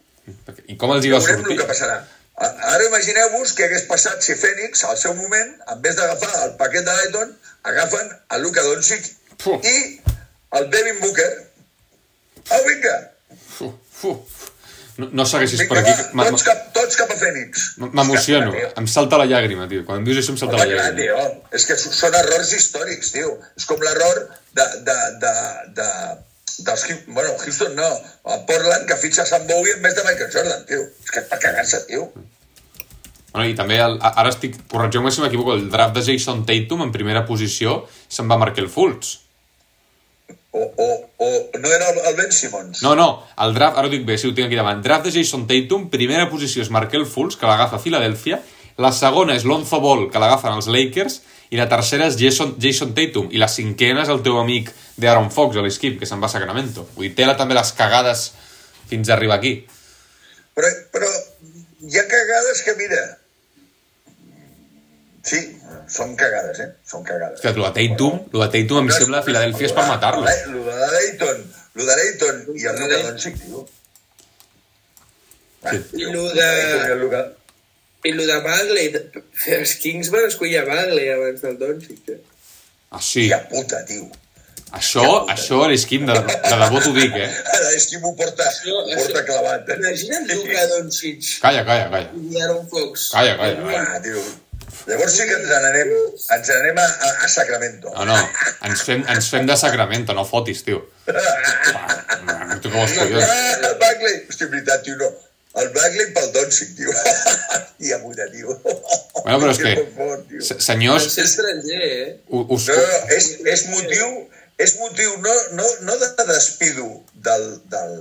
I com els hi va Veurem sortir? el que passarà. A- Ara imagineu-vos què hagués passat si Fènix, al seu moment, en vez d'agafar el paquet de Lighton, agafen el Luka Doncic i el Devin Booker. Au, vinga! Fu, fu. No, no segueixis Vinga, per aquí. va, tots, cap, tots cap a Fènix. M'emociono. Em salta la llàgrima, tio. Quan em dius això em salta Home, la clar, llàgrima. tio, és que són errors històrics, tio. És com l'error de, de, de, de, dels, bueno, Houston no, a Portland que fitxa Sam Bowie en vez de Michael Jordan, tio. És que és per cagar-se, tio. Bueno, I també, el, ara estic, corregeu-me si m'equivoco, el draft de Jason Tatum en primera posició se'n va marcar el Fultz. O, o, o no era el, el Ben Simmons. No, no, el draft, ara ho dic bé, si ho tinc aquí davant. Draft de Jason Tatum, primera posició és Markel Fultz, que l'agafa a Filadèlfia, la segona és Lonzo Ball, que l'agafen els Lakers, i la tercera és Jason, Jason Tatum, i la cinquena és el teu amic d'Aaron Fox, a l'Skip, que se'n va a Sacramento. Vull dir, té la, també les cagades fins a arribar aquí. Però, però hi ha cagades que, mira... Sí, són cagades, eh? Són cagades. Hòstia, lo de Tatum, lo de Tatum em sembla a Filadèlfia és per matar-lo. Lo de Dayton, lo de Dayton i el Luka Doncic, tio. Sí. I lo de... I el de Bagley, els Kings van escollir a Bagley abans del Doncic. eh? Ah, sí. Tia puta, tio. Això, això a l'Skip, de, de debò t'ho dic, eh? Ara és qui m'ho porta, Això- m'ho porta clavat. eh? Imagina't Luka Doncic Calla, calla, calla. i Aaron Fox. Calla, calla, calla. Ah, tio. Llavors sí que ens n'anem, ens n'anem a, a, a Sacramento. No, no, ens fem, ens fem de Sacramento, no fotis, tio. Ah, tu que vols collons? Ah, Bagley! Hòstia, veritat, tio, no. El Bagley pel Doncic, tio. Hòstia puta, tio. Bueno, però és que, fort, senyors, ser estranger, eh? us, No, no, és, és motiu, és motiu no, no, no de despido del, del,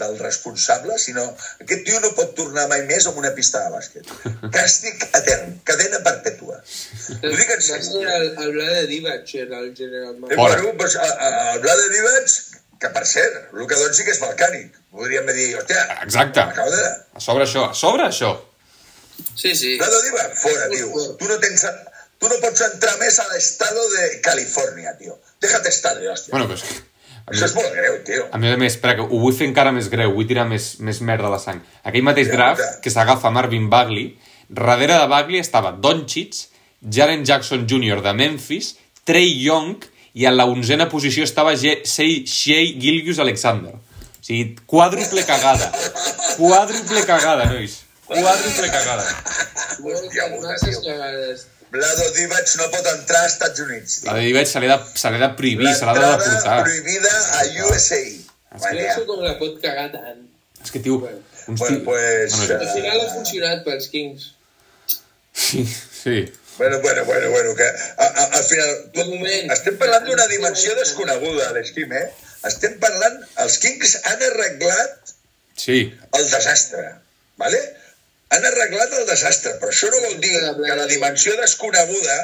del responsable, sinó aquest tio no pot tornar mai més a una pista de bàsquet. Càstig etern, cadena perpètua. Ho dic en Va ser sèrio. el, el Bla de Divac, era el general. Bueno, pues, a Vlade Divac, que per cert, Luka Doncic és balcànic. Podríem dir, hòstia, Exacte. de... a sobre això, a sobre això. Sí, sí. Vlade Divac, fora, tio. Tu no tens... Tu no pots entrar més a l'estado de Califòrnia, tio. Déjate estar, hòstia. Bueno, però és que... A Això és mi, molt greu, tio. a més a més, espera, que ho vull fer encara més greu, vull tirar més, més merda a la sang. Aquell mateix Ja, draft ja. que s'agafa Marvin Bagley, darrere de Bagley estava Doncic, Jaren Jackson Jr. de Memphis, Trey Young, i a la onzena posició estava Ge- Shea Shea Gilgius Alexander. O sigui, quàdruple cagada. Quàdruple cagada, nois. Quàdruple cagada. Hòstia, tio. cagades. Vlado Divac no pot entrar als Estats Units. La de Divet se l'ha de, se de prohibir, se l'ha de deportar. prohibida a USA. Penso com la pot cagar tant. És que, tio, uns Bueno, pues, Bueno, Al final ha funcionat pels Kings. sí, sí. Bueno, bueno, bueno, bueno, que a, a, al final... Moment. Estem parlant d'una dimensió desconeguda, l'Esquim, eh? Estem parlant... Els Kings han arreglat Sí, el desastre, ¿vale? Han arreglat el desastre, però això no vol dir que la dimensió desconeguda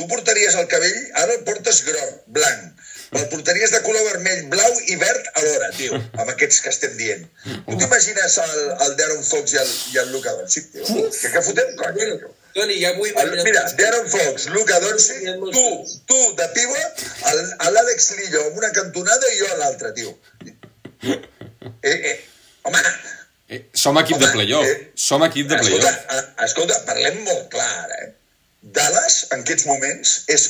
tu portaries el cabell, ara el portes groc, blanc, el portaries de color vermell, blau i verd alhora, tio, amb aquests que estem dient. Tu t'imagines el, el Darren Fox i el, i el Luka Doncic, tio? Que, que fotem conya, Bueno, tio? Toni, ja he El, mira, Darren Fox, Luka Doncic, tu, tu de pivot, a l'Àlex Lillo amb una cantonada i jo a l'altra, tio. Eh, eh, home, Eh, som equip de Home, playoff. eh, Som equip de escolta, playoff. a- escolta, parlem molt clar, eh? Dallas, en aquests moments, és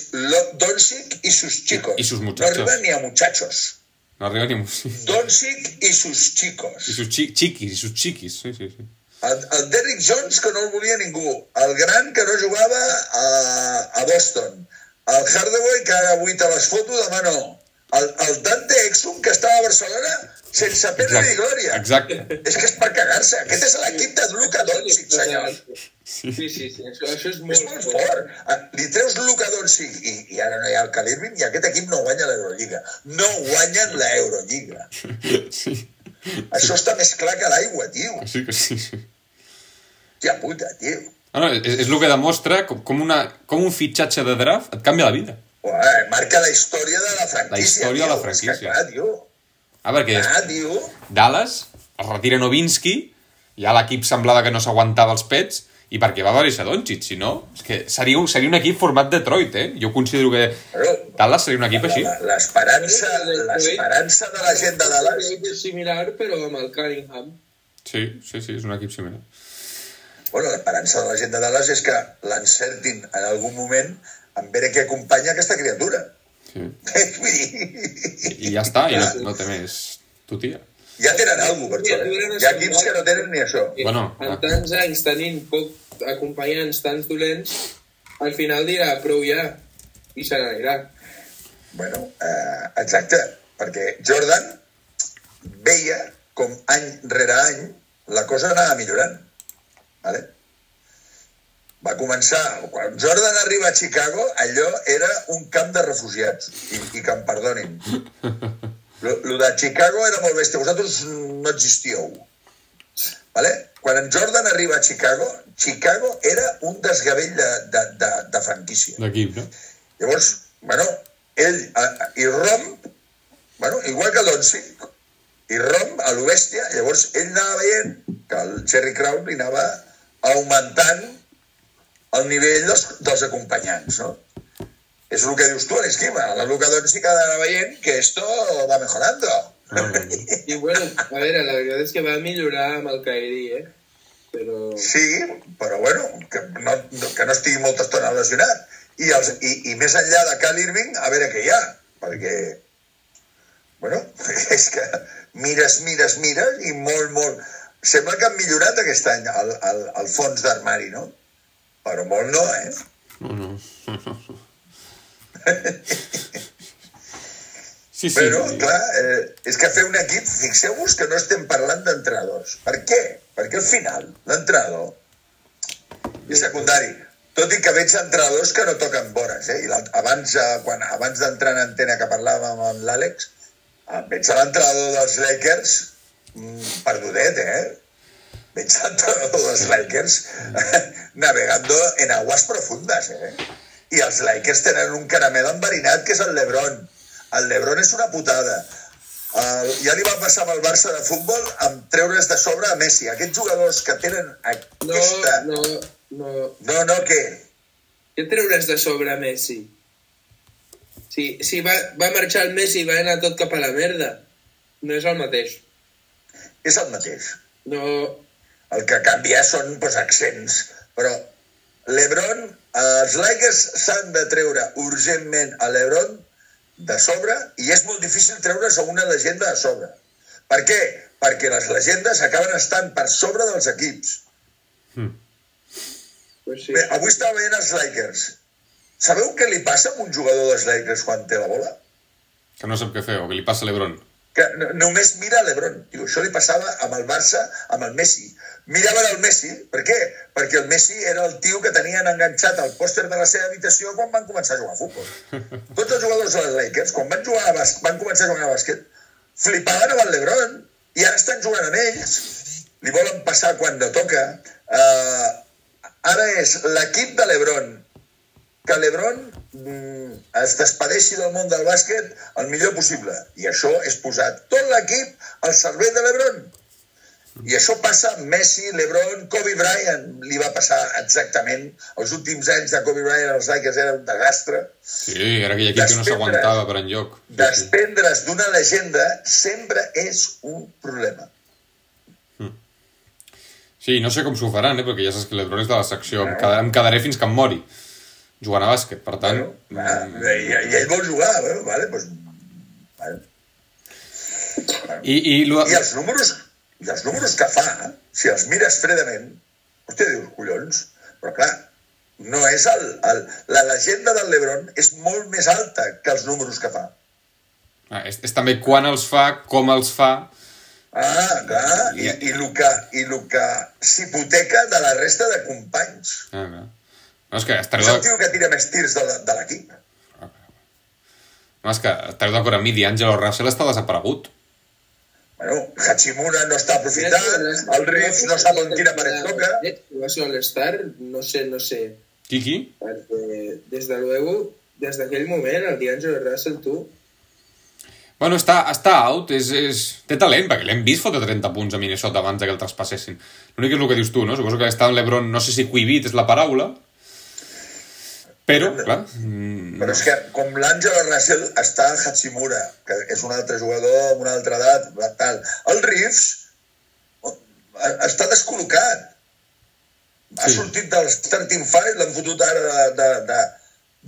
Doncic i sus chicos. I sus No muchachos. arriba ni a muchachos. No arriba ni... Sí. Doncic i sus chicos. I sus chi chiquis, i sus chiquis. Sí, sí, sí. El, el Derrick Jones, que no el volia ningú. El gran, que no jugava a, a Boston. El Hardaway, que ara avui te les foto, demà no. El, el Dante Exum, que estava a Barcelona sense pena ni glòria. Exacte. És que és per cagar-se. Aquest és l'equip de Luka Doncic, senyor. Sí, sí, sí. Això, això és És molt, molt fort. Ah, Li treus Luka Doncic i, i ara no hi ha el Cal Irving i aquest equip no guanya l'Eurolliga. No guanyen l'Eurolliga. Sí. Això està més clar que l'aigua, tio. Sí que sí. sí. Tia puta, tio. No, no, és, és el que demostra com, com, una, com un fitxatge de draft et canvia la vida. Ué, marca la història de la franquícia. La història de la tio. franquícia. És que, clar, tio. Ah, perquè Ah, tio. Dallas es retira Novinsky, ja l'equip semblava que no s'aguantava els pets, i perquè va aparèixer Doncic, si no, és que seria, un- seria un equip format Detroit, eh? Jo considero que Però Dallas seria un equip així. l'esperança de la gent de Dallas... És similar, però amb el Cunningham. Sí, sí, sí, és un equip similar. Bueno, l'esperança de la gent de Dallas és que l'encertin en algun moment en veure què acompanya aquesta criatura. Sí. Vull dir... I ja està, i no, no té més tutia. Ja tenen alguna cosa per això, eh? Hi ha equips que no tenen ni això. Bueno, en tants anys tenint poc acompanyants tants dolents, al final dirà prou ja, i se n'anirà. Bueno, eh, exacte, perquè Jordan veia com any rere any la cosa anava millorant. Vale? Va començar, quan Jordan arriba a Chicago, allò era un camp de refugiats, i, i que em perdonin. Lo, lo de Chicago era molt bèstia, vosaltres no existíeu. Vale? Quan en Jordan arriba a Chicago, Chicago era un desgavell de, de, de, de franquícia. D'equip, no? Llavors, bueno, ell a, a, i romp, bueno, igual que Doncic, i romp a lo bèstia, llavors ell anava veient que el Cherry Crown li anava augmentant el nivell dels, dels acompanyants, no? És el que dius tu, l'esquima. La Luca Doncic ha d'anar veient que esto va mejorando. No. I bueno, a veure, la veritat és que va millorar amb el Kairi, eh? Però... Sí, però bueno, que no, no- que no estigui molta estona lesionat. I, els, i, I més enllà de Cal Irving, a veure què hi ha, perquè, bueno, és que mires, mires, mires i molt, molt... Sembla que han millorat aquest any el, el, el fons d'armari, no? Però molt no, eh? No, no. Sí, sí. Però, clar, eh, és que fer un equip, fixeu-vos que no estem parlant d'entrenadors. Per què? Perquè al final, l'entrenador és secundari. Tot i que veig entrenadors que no toquen vores, eh? I abans, eh, quan, abans d'entrar en antena que parlàvem amb l'Àlex, eh, veig l'entrenador dels Lakers perdudet, eh? Veig a l'entrenador dels Lakers navegando en aguas profundes, eh? I els Lakers tenen un caramel enverinat que és el Lebron. El Lebron és una putada. El, ja li va passar amb el Barça de futbol amb treure's de sobre a Messi. Aquests jugadors que tenen No, aquesta... no, no. No, no, què? Què treuràs de sobre Messi? Si, si va, va marxar el Messi i va anar tot cap a la merda. No és el mateix. És el mateix. No, El que canvia són pues, accents. Però l'Ebron, els Lakers s'han de treure urgentment a l'Ebron de sobre i és molt difícil treure's a una llegenda de sobre. Per què? Perquè les llegendes acaben estant per sobre dels equips. pues sí. Bé, avui estava veient els Lakers. Sabeu què li passa a un jugador dels Lakers quan té la bola? Que no sap què fer, o que li passa a l'Ebron. Que no, només mira l'Ebron. Diu, això li passava amb el Barça, amb el Messi. Miraven el Messi, per què? Perquè el Messi era el tio que tenien enganxat al pòster de la seva habitació quan van començar a jugar a futbol. Tots els jugadors dels Lakers, quan van, jugar a bas van començar a jugar a bàsquet, flipaven amb el l'Ebron i ara estan jugant amb ells. Li volen passar quan no toca. Uh, ara és l'equip de l'Ebron que l'Ebron es despedeixi del món del bàsquet el millor possible. I això és posar tot l'equip al servei de l'Ebron. I això passa amb Messi, l'Ebron, Kobe Bryant. Li va passar exactament. Els últims anys de Kobe Bryant als Lakers era un desastre. Sí, era aquell equip que no s'aguantava per enlloc. Sí, sí. Desprendre's d'una legenda sempre és un problema. sí, no sé com s'ho faran, eh? perquè ja saps que l'Ebron és de la secció. Em, quedar, em quedaré fins que em mori jugant a bàsquet. Per tant, Bueno, ah, i, I ell vol jugar, bueno, vale, pues, vale. i, i, lo... I els números, i els números que fa, si els mires fredament, hòstia, dius, collons, però clar, no és el, el, la legenda del Lebron és molt més alta que els números que fa. Ah, és, és també quan els fa, com els fa... Ah, clar, i, i el que, i el que s'hipoteca de la resta de companys. Ah, clar. No, és que estareu És el d'acord tio que tira més tirs de, la- de l'equip. no, és que estareu d'acord amb mi, D'Angelo Russell està desaparegut. Bueno, Hachimura no està aprofitant, el Reeves no sap on quina paret toca. Eh, Va ser All-Star, no sé, no sé. Qui, qui? Perquè, des de luego, des d'aquell moment, el D'Angelo Russell, tu, Bueno, està, està out, és, és... té talent, perquè l'hem vist fotre 30 punts a Minnesota abans que el traspassessin. L'únic és el que dius tu, no? Suposo que està en l'Ebron, no sé si cuivit és la paraula, però, clar, mm, Però és que com l'Àngelo Russell està a Hachimura, que és un altre jugador amb una altra edat, tal. El Reeves oh, està descol·locat. Ha Sí. sortit del starting five, l'han fotut ara de, de, de,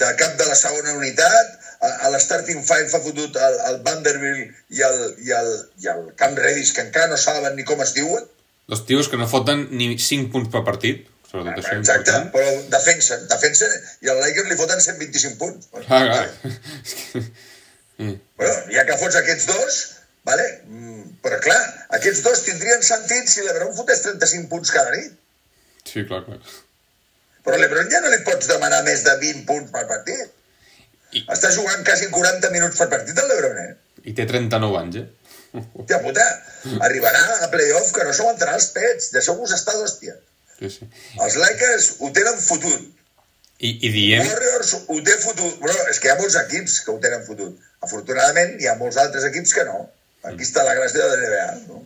de cap de la segona unitat, a, a l'starting five ha fotut el, el Vanderbilt i el, i, el, i el Camp Redis, que encara no saben ni com es diuen. els tios que no foten ni 5 punts per partit, sobretot això Exacte, important. però defensen, defensen, i al Lakers li foten 125 punts. Ah, clar. Que- Mm. Bueno, ja que fots aquests dos, vale? Mm, però clar, aquests dos tindrien sentit si l'Ebron fotés 35 punts cada nit. Sí, clar, clar. Però l'Ebron ja no li pots demanar més de 20 punts per partit. I- Està jugant quasi 40 minuts per partit el l'Ebron, eh? I té 39 anys, eh? Hòstia puta, arribarà a playoff que no s'aguantarà els pets. Deixeu-vos estar d'hòstia. Sí, sí. Els Lakers ho tenen fotut. I, i diem... Warriors ho té fotut. Però és que hi ha molts equips que ho tenen fotut. Afortunadament, hi ha molts altres equips que no. Aquí està la gràcia de la NBA, no?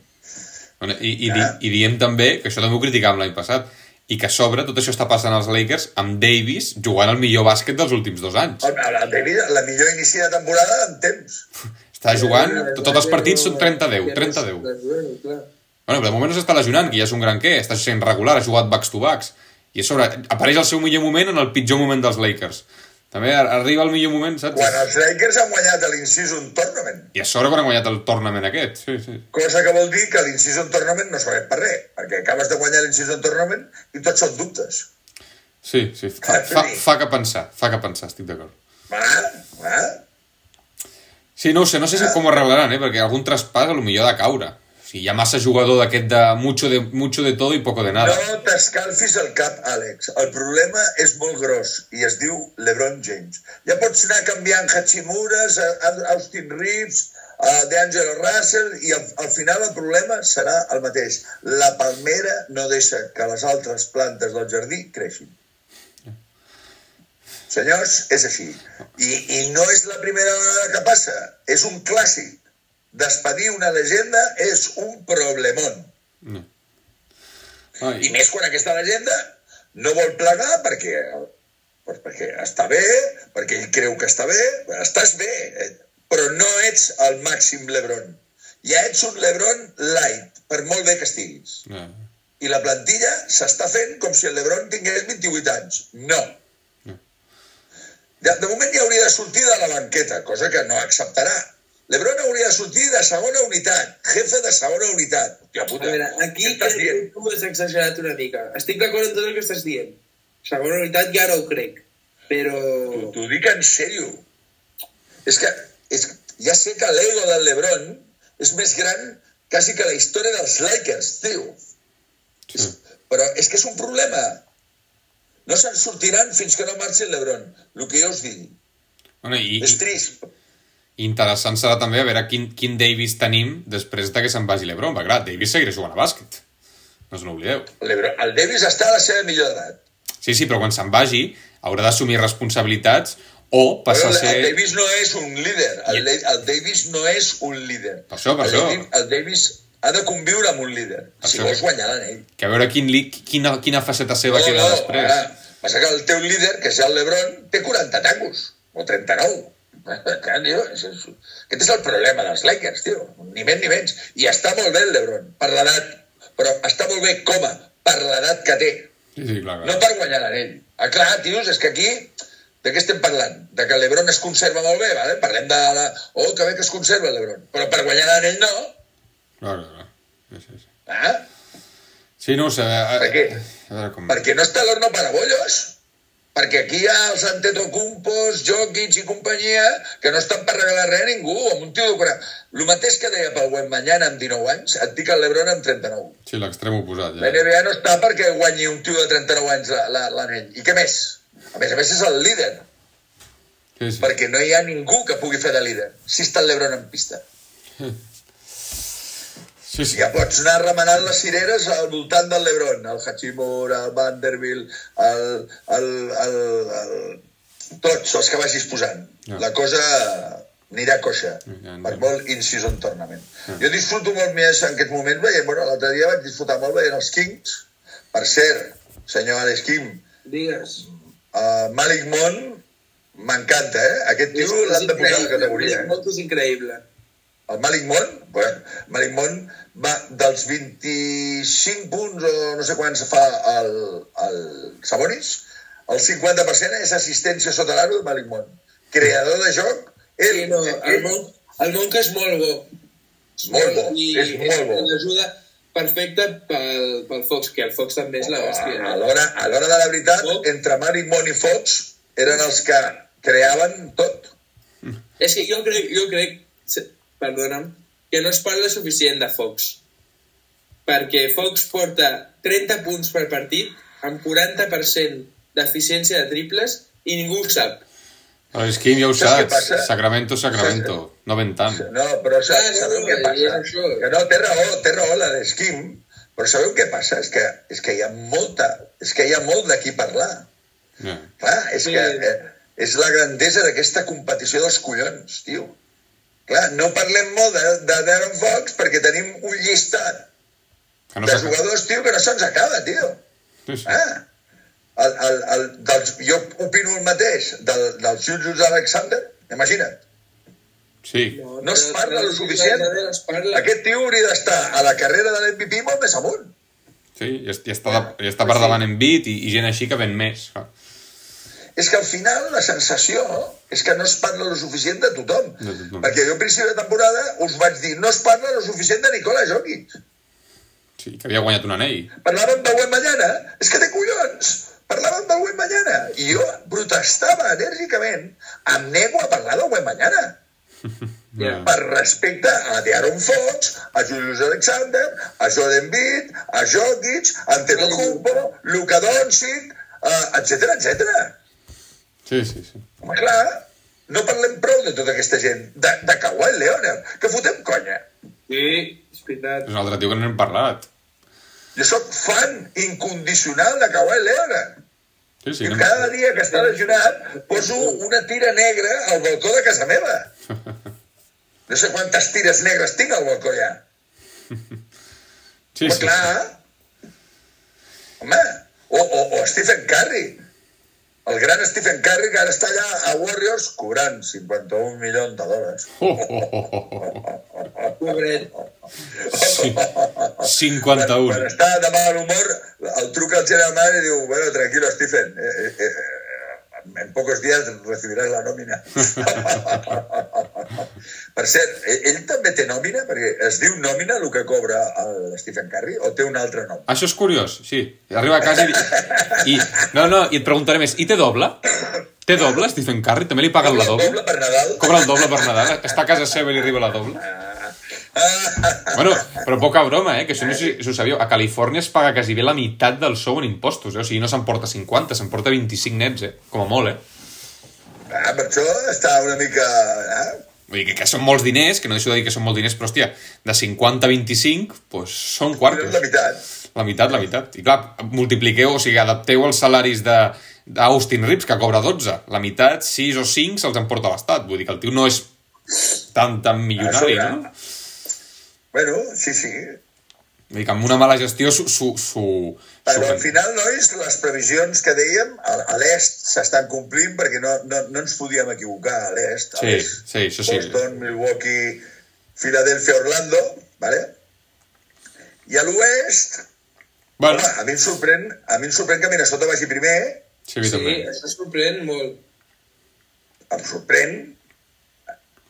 Bueno, i, i, di, I diem també, que això també ho criticàvem l'any passat, i que a sobre tot això està passant als Lakers amb Davis jugant el millor bàsquet dels últims dos anys. El David, la millor inici de temporada en temps. Està jugant, tots els partits són 30-10, 30-10. Bueno, però de moment no s'està lesionant, que ja és un gran què, està sent regular, ha jugat backs to backs. I a sobre, apareix el seu millor moment en el pitjor moment dels Lakers. També ar- arriba el millor moment, saps? Quan els Lakers han guanyat l'in-season tournament. I a sobre quan han guanyat el tournament aquest, sí, sí. Cosa que vol dir que l'in-season tournament no serveix per res, perquè acabes de guanyar l'in-season tournament i tots són dubtes. Sí, sí, fa, fa, fa que pensar, fa que pensar, estic d'acord. Va, va. Sí, no ho sé, no sé si com ho arreglaran, eh? perquè algun traspàs a lo millor ha de caure. Sigui, hi ha massa jugador d'aquest de mucho, de mucho de todo i poco de nada. No t'escalfis el cap, Àlex. El problema és molt gros i es diu LeBron James. Ja pots anar canviant Hachimuras, Austin Reeves, a DeAngelo Russell i al, al final el problema serà el mateix. La palmera no deixa que les altres plantes del jardí creixin. Senyors, és així. I, I no és la primera vegada que passa. És un clàssic. Despedir una llegenda és un problemón. Ai, I més quan aquesta llegenda no vol plegar perquè, doncs perquè està bé, perquè ell creu que està bé, estàs bé, eh, però no ets el màxim Lebron. Ja ets un Lebron light, per molt bé que estiguis. eh, I la plantilla s'està fent com si el Lebron tingués 28 anys. No. De, de moment ja hauria de sortir de la banqueta, cosa que no acceptarà. Lebron hauria de sortir de segona unitat, jefe de segona unitat. Hòstia A puta, veure, aquí què estàs crec dient? que tu has exagerat una mica. Estic d'acord amb tot el que estàs dient. Segona unitat ja no ho crec. Però... T'ho dic en sèrio. És que, és, ja sé que l'ego del Lebron és més gran quasi que la història dels Lakers, tio. És, però és que és un problema. No se'n sortiran fins que no marxi el Lebron. El que jo us dic. Bueno, i, És i interessant serà també a veure quin, quin Davis tenim després de que se'n vagi l'Ebron. Va, clar, Davis seguirà jugant a bàsquet. No us n'oblideu. El Davis està a la seva millor edat. Sí, sí, però quan se'n vagi haurà d'assumir responsabilitats o passar Però a ser... el Davis no és un líder. El, el Davis no és un líder. Per això, per el, això. Davis, el Davis ha de conviure amb un líder. Per si això. vols guanyar l'anell. Que a veure quin, li, quina, quina faceta seva queda després. Ara, passa que el teu líder, que és el Lebron, té 40 tacos, o 39. Aquest és el problema dels Lakers, tio. Ni més ni menys. I està molt bé el Lebron, per l'edat. Però està molt bé com a, per l'edat que té. Sí, sí, clar, No clar. per guanyar l'anell. Ah, clar, tios, és que aquí... De què estem parlant? De que l'Ebron es conserva molt bé, vale? Parlem de... La... Oh, que bé que es conserva l'Ebron. Però per guanyar l'anell no. clar, clar, clar. Sí, sí, sí. Ah? sí, no ho sé. A, Per què? A veure com... Perquè no està l'horno para bollos. Perquè aquí hi ha els Antetokounmpos, Jokic i companyia que no estan per regalar res a ningú. Amb un tio de 40... El mateix que deia pel Wembanyama amb 19 anys, et dic el Lebron amb 39. Sí, l'extrem oposat, La ja. NBA no està perquè guanyi un tio de 39 anys la- la- l'anell. I què més? A més a més és el líder. Sí, sí. perquè no hi ha ningú que pugui fer de líder si està el Lebron en pista. Sí, sí. Ja pots anar remenant les cireres al voltant del Lebron, el Hachimura, el Vanderbilt, el, el, el, el, tots els que vagis posant. Ja. La cosa anirà coixa Ja, per ja. molt in-season tournament. Jo disfruto molt més en aquest moment veient, bueno, l'altre dia vaig disfrutar molt veient els Kings. Per cert, senyor Alex Kim, Digues. uh, Malik Monk m'encanta, eh? Aquest tio l'han de posar a la categoria. Eh? Molt és increïble. El Malik Monk, bueno, Malik Monk va dels 25 punts o no sé quants fa el, el Sabonis, el 50% és assistència sota l'aro de Malik Monk. Creador de joc, ell, Sí, no, el Monk, el Monk és molt bo. Molt bo, I és molt bo. l'ajuda perfecta pel, pel Fox, que el Fox també és la bèstia. a l'hora a l'hora de la veritat, Monk. entre Malik Monk i Fox eren els que creaven tot. És que jo crec, jo crec, se- perdona'm, que no es parla suficient de Fox. Perquè Fox porta 30 punts per partit amb 40% d'eficiència de triples i ningú ho sap. Però és que ja ho Saps saps. Sacramento, Sacramento. No ven tant. No, però sa- Ah, no, sabeu no, què passa? Que no, té raó, té raó la d'Esquim, però sabeu què passa? És que, és que hi ha molta, és que hi ha molt d'aquí parlar. Ja. Clar, és Sí. que eh, és la grandesa d'aquesta competició dels collons, tio. Clar, no parlem molt de, de Darren Fox perquè tenim un llistat Que no de jugadors, tio, que no se'ns acaba, tio. Sí, sí. Ah, el, el, el, dels, jo opino el mateix del, del Julius Alexander, imagina't. Sí. No es parla lo suficient. No es parla. Aquest tio hauria d'estar a la carrera de l'MVP molt més amunt. Sí, i, es- i està, de, i està per davant en bit i, i gent així que ven més. clar. És que al final la sensació és que no es parla lo suficient de tothom. De tothom. Perquè jo a principi de temporada us vaig dir no es parla lo suficient de Nicola Jokic. Sí, que havia guanyat un anell. Parlàvem de Wembanyama, és que té collons. Parlàvem de Wembanyama. I jo protestava enèrgicament. Em nego a parlar de Wembanyama. Ja. per respecte a De'Aaron Fox, a Julius Alexander, a Joel Embiid, a Jokic, a Antetokounmpo, Luka Doncic, etc etc. Sí, sí, sí. Home, clar, no parlem prou de tota aquesta gent, de, de Kawhi Leonard, que fotem conya. Sí, és veritat. És un altre tio que no n'hem parlat. Jo sóc fan incondicional de Kawhi Leonard. Sí, sí. I No... cada dia que està lesionat poso una tira negra al balcó de casa meva. No sé quantes tires negres tinc al balcó ja. Sí, Però sí. clar, home, o, o, o Stephen Curry, el gran Stephen Curry que ara està allà a Warriors cobrant 51 milions de dòlars. Oh, oh, oh, oh, oh. Pobret. Sí. Quan, 51. quan està de mal humor, el truca al general manager i diu, bueno, tranquilo, Stephen, eh, eh, eh, en pocos días recibirás la nòmina. per cert, eh, ell també té nòmina? Perquè es diu nòmina el que cobra el Stephen Curry o té un altre nom? Això és curiós, sí. Arriba a casa i... i... No, no, i et preguntaré més. I té doble? Té doble, Stephen Curry? També li paguen la doble? Doble per Nadal? Cobra el doble per Nadal? Està a casa seva i li arriba la doble? Bueno, però poca broma, eh? Que això no sé si ho sabíeu. A Califòrnia es paga quasi bé la meitat del sou en impostos, eh? O sigui, no s'emporta 50, s'emporta 25 nets, eh? Com a molt, eh? Ah, per això està una mica... Eh? Vull dir que, que són molts diners, que no deixo de dir que són molts diners, però, hòstia, de 50 a 25, doncs són quartos. la meitat. La meitat, la meitat. I clar, multipliqueu, o sigui, adapteu els salaris de d'Austin Rips, que cobra 12. La meitat, 6 o 5, se'ls emporta l'Estat. Vull dir que el tio no és tan, tan milionari, no? Bueno, sí, sí. Vull dir que amb una mala gestió s'ho... s'ho- s'ho- Però al final, nois, les previsions que dèiem, a, a l'est s'estan complint perquè no, no, no ens podíem equivocar a l'est. Sí, sí, això sí. Boston, Milwaukee, Filadèlfia, Orlando, ¿vale? I a l'oest, Bueno, home, a mi em sorprèn, a mi em sorprèn que Minnesota vagi primer, sí, a mi Sí, també. això sorprèn molt. em sorprèn,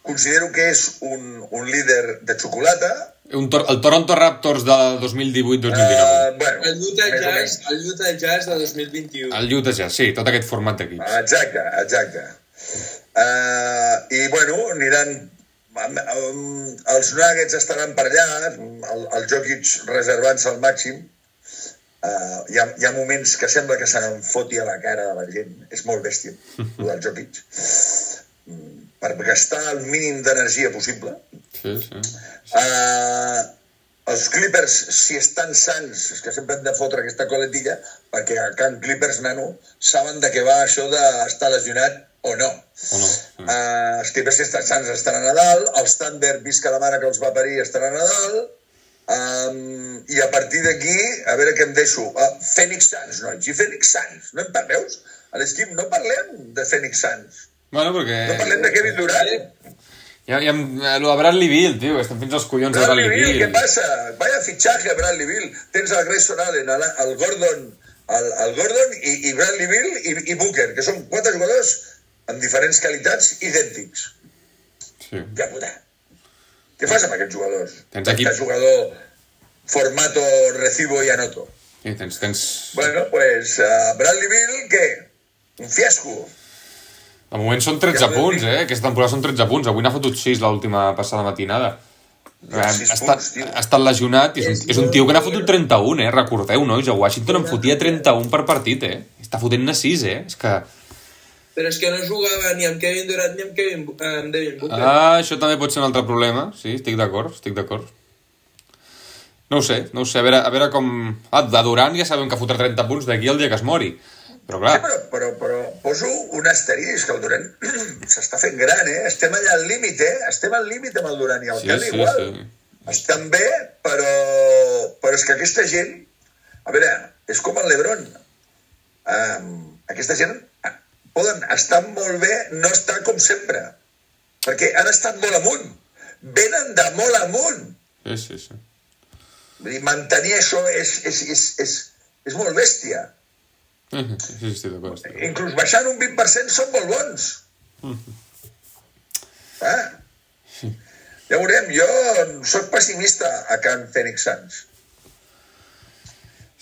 considero que és un, un líder de xocolata, Un tor el Toronto Raptors de 2018-2019. uh, bueno, El Utah Jazz, el Utah Jazz de 2021. El Utah Jazz, sí, tot aquest format d'equips. Exacte, exacte. Uh, I, bueno, aniran... Um, um, els Nuggets estaran per allà, el, el Jokic reservant-se al màxim. Uh, hi, ha, hi ha moments que sembla que se n'en foti a la cara de la gent. És molt bèstia, el Jokic. Mm, Per gastar el mínim d'energia possible. Sí, sí. Uh, els Clippers, si estan sants, és que sempre han de fotre aquesta coletilla, perquè a Can Clippers, nano, saben de què va això d'estar lesionat o no. O no. sí. Uh, els Clippers, si estan sants, estan a Nadal, els Thunder, visca la mare que els va parir, estan a Nadal, um, i a partir d'aquí, a veure què em deixo. Uh, Phoenix Suns, nois, i Phoenix Suns, no en parleus? A l'esquip no parlem de Phoenix Suns, Bueno, perquè... no parlem de Kevin Durant. Ja, ja, lo de Bradley Bill, tio, estan fins als collons de Bradley Bradley Bill, què Bill. passa? Vaya fichaje, Bradley Bill. Tens el Grayson Allen, el, el Gordon, el, el Gordon i, i Bradley Bill i, i Booker, que són quatre jugadors amb diferents qualitats idèntics. Sí. Ja puta. Què fas amb aquests jugadors? Tens aquí- Aquest jugador formato recibo i anoto. Sí, tens, tens... Bueno, pues uh, Bradley Bill, què? Un fiasco. De moment són 13 Ja ho punts, eh? Aquesta temporada són 13 punts. Avui n'ha fotut 6 l'última passada matinada. Eh, sis ha, estat, punts, ha estat lesionat i és, un, És un tio que n'ha fotut 31, eh? Recordeu, nois? A Washington en fotia 31 per partit, eh? Està fotent-ne 6, eh? És que... Però és que no jugava ni amb Kevin Durant ni amb, Kevin, Bu- amb Devin Booker. Ah, això també pot ser un altre problema. Sí, estic d'acord, estic d'acord. No ho sé, no ho sé. A veure, a veure com... Ah, de Durant ja sabem que fotrà 30 punts d'aquí el dia que es mori. Però clar, Sí, però, però, però poso un asterisc, el Durant s'està fent gran, eh? Estem allà al límit, eh? Estem al límit amb el Durant i el Sí, Kelly sí, igual. sí. Estan bé, però, però és que aquesta gent... A veure, és com el Lebron. Um, aquesta gent ah, poden estar molt bé, no estar com sempre. Perquè han estat molt amunt. Venen de molt amunt. sí, sí, sí. Vull dir, mantenir això és, és, és, és, és molt bèstia. Sí, sí, sí, estic d'acord. Inclús baixant un 20% són molt bons. Ah. Ja veurem, jo sóc pessimista a Can Phoenix Suns.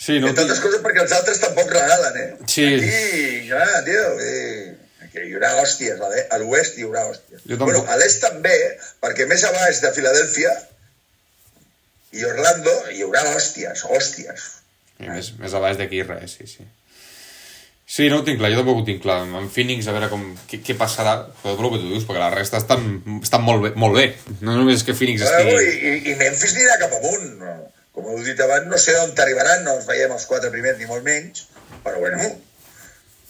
Sí, no, Entre altres coses perquè els altres tampoc regalen, eh? Sí. Aquí, clar, tio, eh, que hi haurà hòsties, a l'oest hi haurà hòsties. Jo tampoc. Bueno, a l'est també, perquè més a baix de Filadèlfia i Orlando hi haurà hòsties, hòsties. I més, més a baix d'aquí res, sí, sí. Sí, no ho tinc clar, jo tampoc ho tinc clar. En Phoenix, a veure com, què, què passarà, però el que tu dius, perquè la resta estan, estan molt, bé, molt bé. No només és que Phoenix Bueno, estigui... i, i, I Memphis anirà cap amunt. no? Com heu dit abans, no sé on arribaran, no els veiem els quatre primers ni molt menys, però bueno,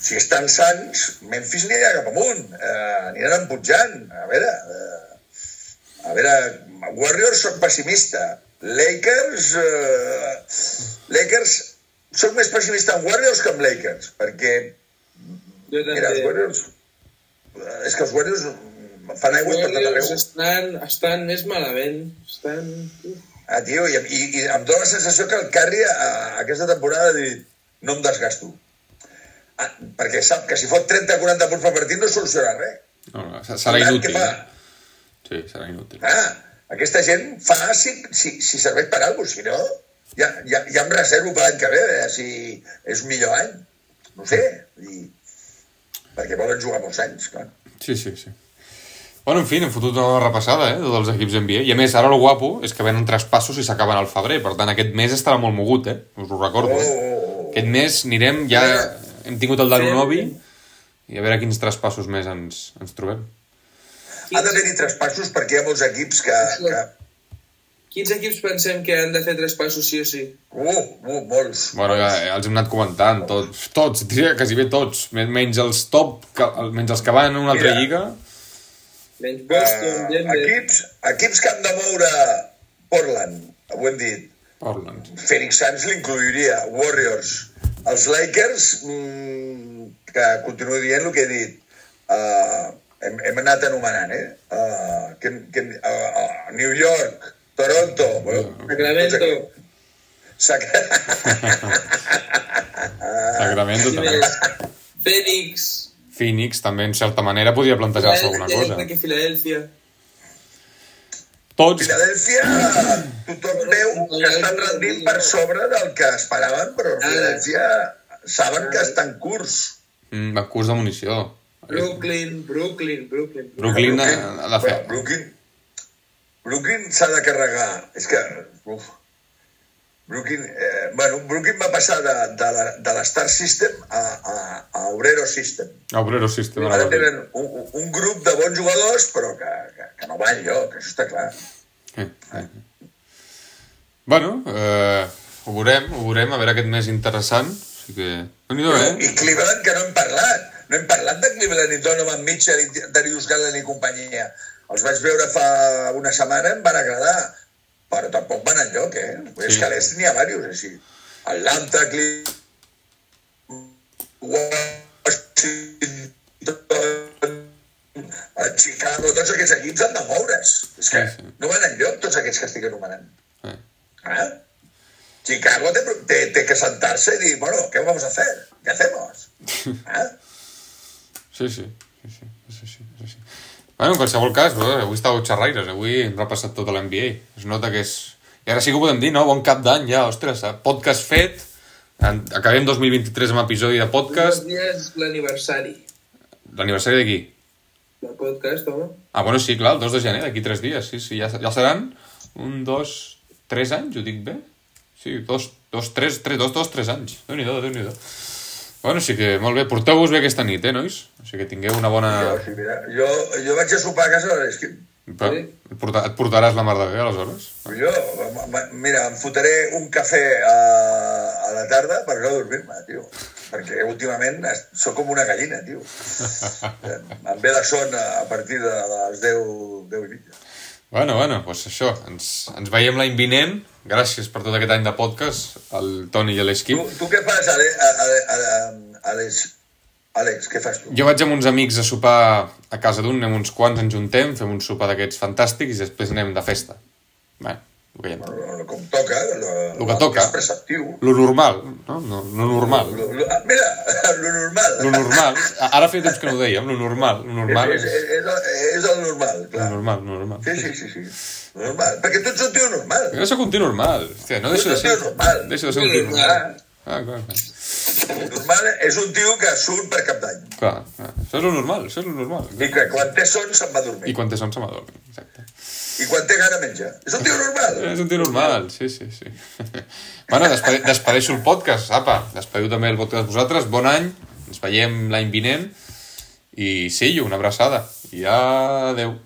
si estan sants, Memphis anirà cap amunt, eh, aniran pujant. A veure, eh, a veure, Warriors soc pessimista. Lakers, eh, Lakers, soc més pessimista amb Warriors que amb Lakers, perquè Jo mira, els. Warriors, eh, és que els Warriors fan aigua per tot arreu. estan, estan més malament. Estan... Ah, tio, i, i, i em dóna la sensació que el Carri a, a aquesta temporada ha dit no em desgasto. Ah, perquè sap que si fot 30-40 punts per partit no soluciona res. No, no, serà inútil. eh? Sí, serà inútil. Ah, aquesta gent fa si, si, si serveix per alguna cosa, si no, ja, ja, ja em reservo per l'any que ve, eh, si és un millor any. No sé. I, perquè volen jugar molts anys, clar. Sí, sí, sí. Bueno, en fi, hem fotut una repassada, eh, de tots els equips NBA. I a més, ara el guapo és que venen traspassos i s'acaben al febrer. Per tant, aquest mes estarà molt mogut, eh? Us ho recordo. Oh, Eh? oh, oh. Aquest mes anirem, ja hem tingut el Darunovi i a veure quins traspassos més ens, ens trobem. Ha d'haver-hi traspassos perquè hi ha molts equips que... que... Quins equips pensem que han de fer tres passos sí o sí? Uh, uh, molts. Bueno, ja, ja els hem anat comentant, tots, tots, diria quasi bé tots, men- menys els top, que, menys els que van en una altra Mira. lliga. Menys Boston, Uh, Denver... equips, equips que han de moure Portland, ho hem dit. Portland. Phoenix Suns l'incluiria, Warriors. Els Lakers, mm, que continuo dient el que he dit, uh, hem, hem anat anomenant, eh? Uh, que, que, uh, uh, New York, Toronto... Bueno, Sacramento. Sac... Sacramento també. Phoenix. Phoenix també, en certa manera, podia plantejar-se alguna cosa. Que Filadèlfia. Tots, Filadèlfia, tothom veu que estan rendint per sobre del que esperaven, però Filadèlfia saben que estan curts. mm, va curs de munició. Brooklyn, Brooklyn, Brooklyn. Brooklyn ha, ha de fer... Però Brooklyn, Brooklyn s'ha de carregar. És que... Uf, Brooklyn, eh, bueno, Brooklyn va passar de, de, la, de l'Star System a, a, a Obrero System. Obrero System. Ara tenen un, un- grup de bons jugadors, però que, que, que no va enlloc, això està clar. Eh, eh. Bueno, eh, ho veurem, ho veurem, a veure aquest mes interessant. Així que... déu nhi eh? I Cleveland, que no hem parlat. No hem parlat de Cleveland i Donovan Mitchell i Darius Garland i companyia. Els vaig veure fa una setmana, em van agradar, però tampoc van enlloc, eh? Sí. És que a l'est n'hi ha diversos, així. Atlanta, Washington, a Chicago, tots aquests equips han de moure's. És que Sí, sí. no van enlloc tots aquests que estic anomenant. Eh. Ah? Chicago té, té, té que sentarse y dir, bueno, ¿qué vamos a hacer? ¿Qué hacemos? Ah? Sí, sí. sí, sí, sí, sí, sí, sí. Bueno, en qualsevol cas, bro, avui estàveu xerraires, avui hem repassat tota l'NBA. Es nota que és... I ara sí que ho podem dir, no? Bon cap d'any ja, ostres, eh? podcast fet, acabem 2023 amb episodi de podcast. dies l'aniversari L'aniversari d'aquí. del podcast, home. Ah, bueno, sí, clar, el 2 de gener, d'aquí 3 dies, sí, sí, ja, ja seran un, dos, tres anys, ho dic bé? Sí, dos, dos, tres, tres, dos, dos, tres anys. Déu-n'hi-do, déu nhi déu Bueno, sí que molt bé, porteu-vos bé aquesta nit, eh, nois? O sigui que tingueu una bona... Jo, sí, mira, jo, jo vaig a sopar a casa de l'Esquim. Pa, et, porta, et portaràs la mar de bé, aleshores? Jo, mira, em fotré un cafè a, a la tarda per no dormir-me, tio. Perquè últimament sóc com una gallina, tio. Em ve la son a partir de les 10, 10 i mitja. Bueno, bueno, doncs això, ens, ens veiem l'any vinent. Gràcies per tot aquest any de podcast, el Toni i Tu, l'Esquim. tu què fas, Ale, a, a, a, Àlex? Àlex, què fas tu? Jo vaig amb uns amics a sopar a casa d'un, anem uns quants, ens juntem, fem un sopar d'aquests fantàstics i després anem de festa. Bé, el que toca, lo, Lo que toca. Preceptiu. Lo normal, no? no lo normal. Lo, lo, ah, mira, lo normal. Lo normal. Ara feia temps que no ho dèiem, lo normal. Lo normal és, és... és, és, el- el normal, Lo clar. normal, lo normal. Sí, sí, sí, sí. Normal. Perquè tu ets un tio normal. Jo sóc un tio normal. Hòstia, no deixo de ser... Normal. Deixo de ser un tio normal. Ah, clar, clar. Normal és un tio que surt per cap d'any. Clar, clar, això és lo normal, això és lo normal. I que quan té son se'n va dormir. I quan té son se m'adorm, exacte. I quan té gana menja. És un tio normal. És un tio normal, sí, sí, sí. bueno, despedi despedeixo el podcast, apa. Despediu també el podcast vosaltres. Bon any, ens veiem l'any vinent. I sí, una abraçada. I adeu.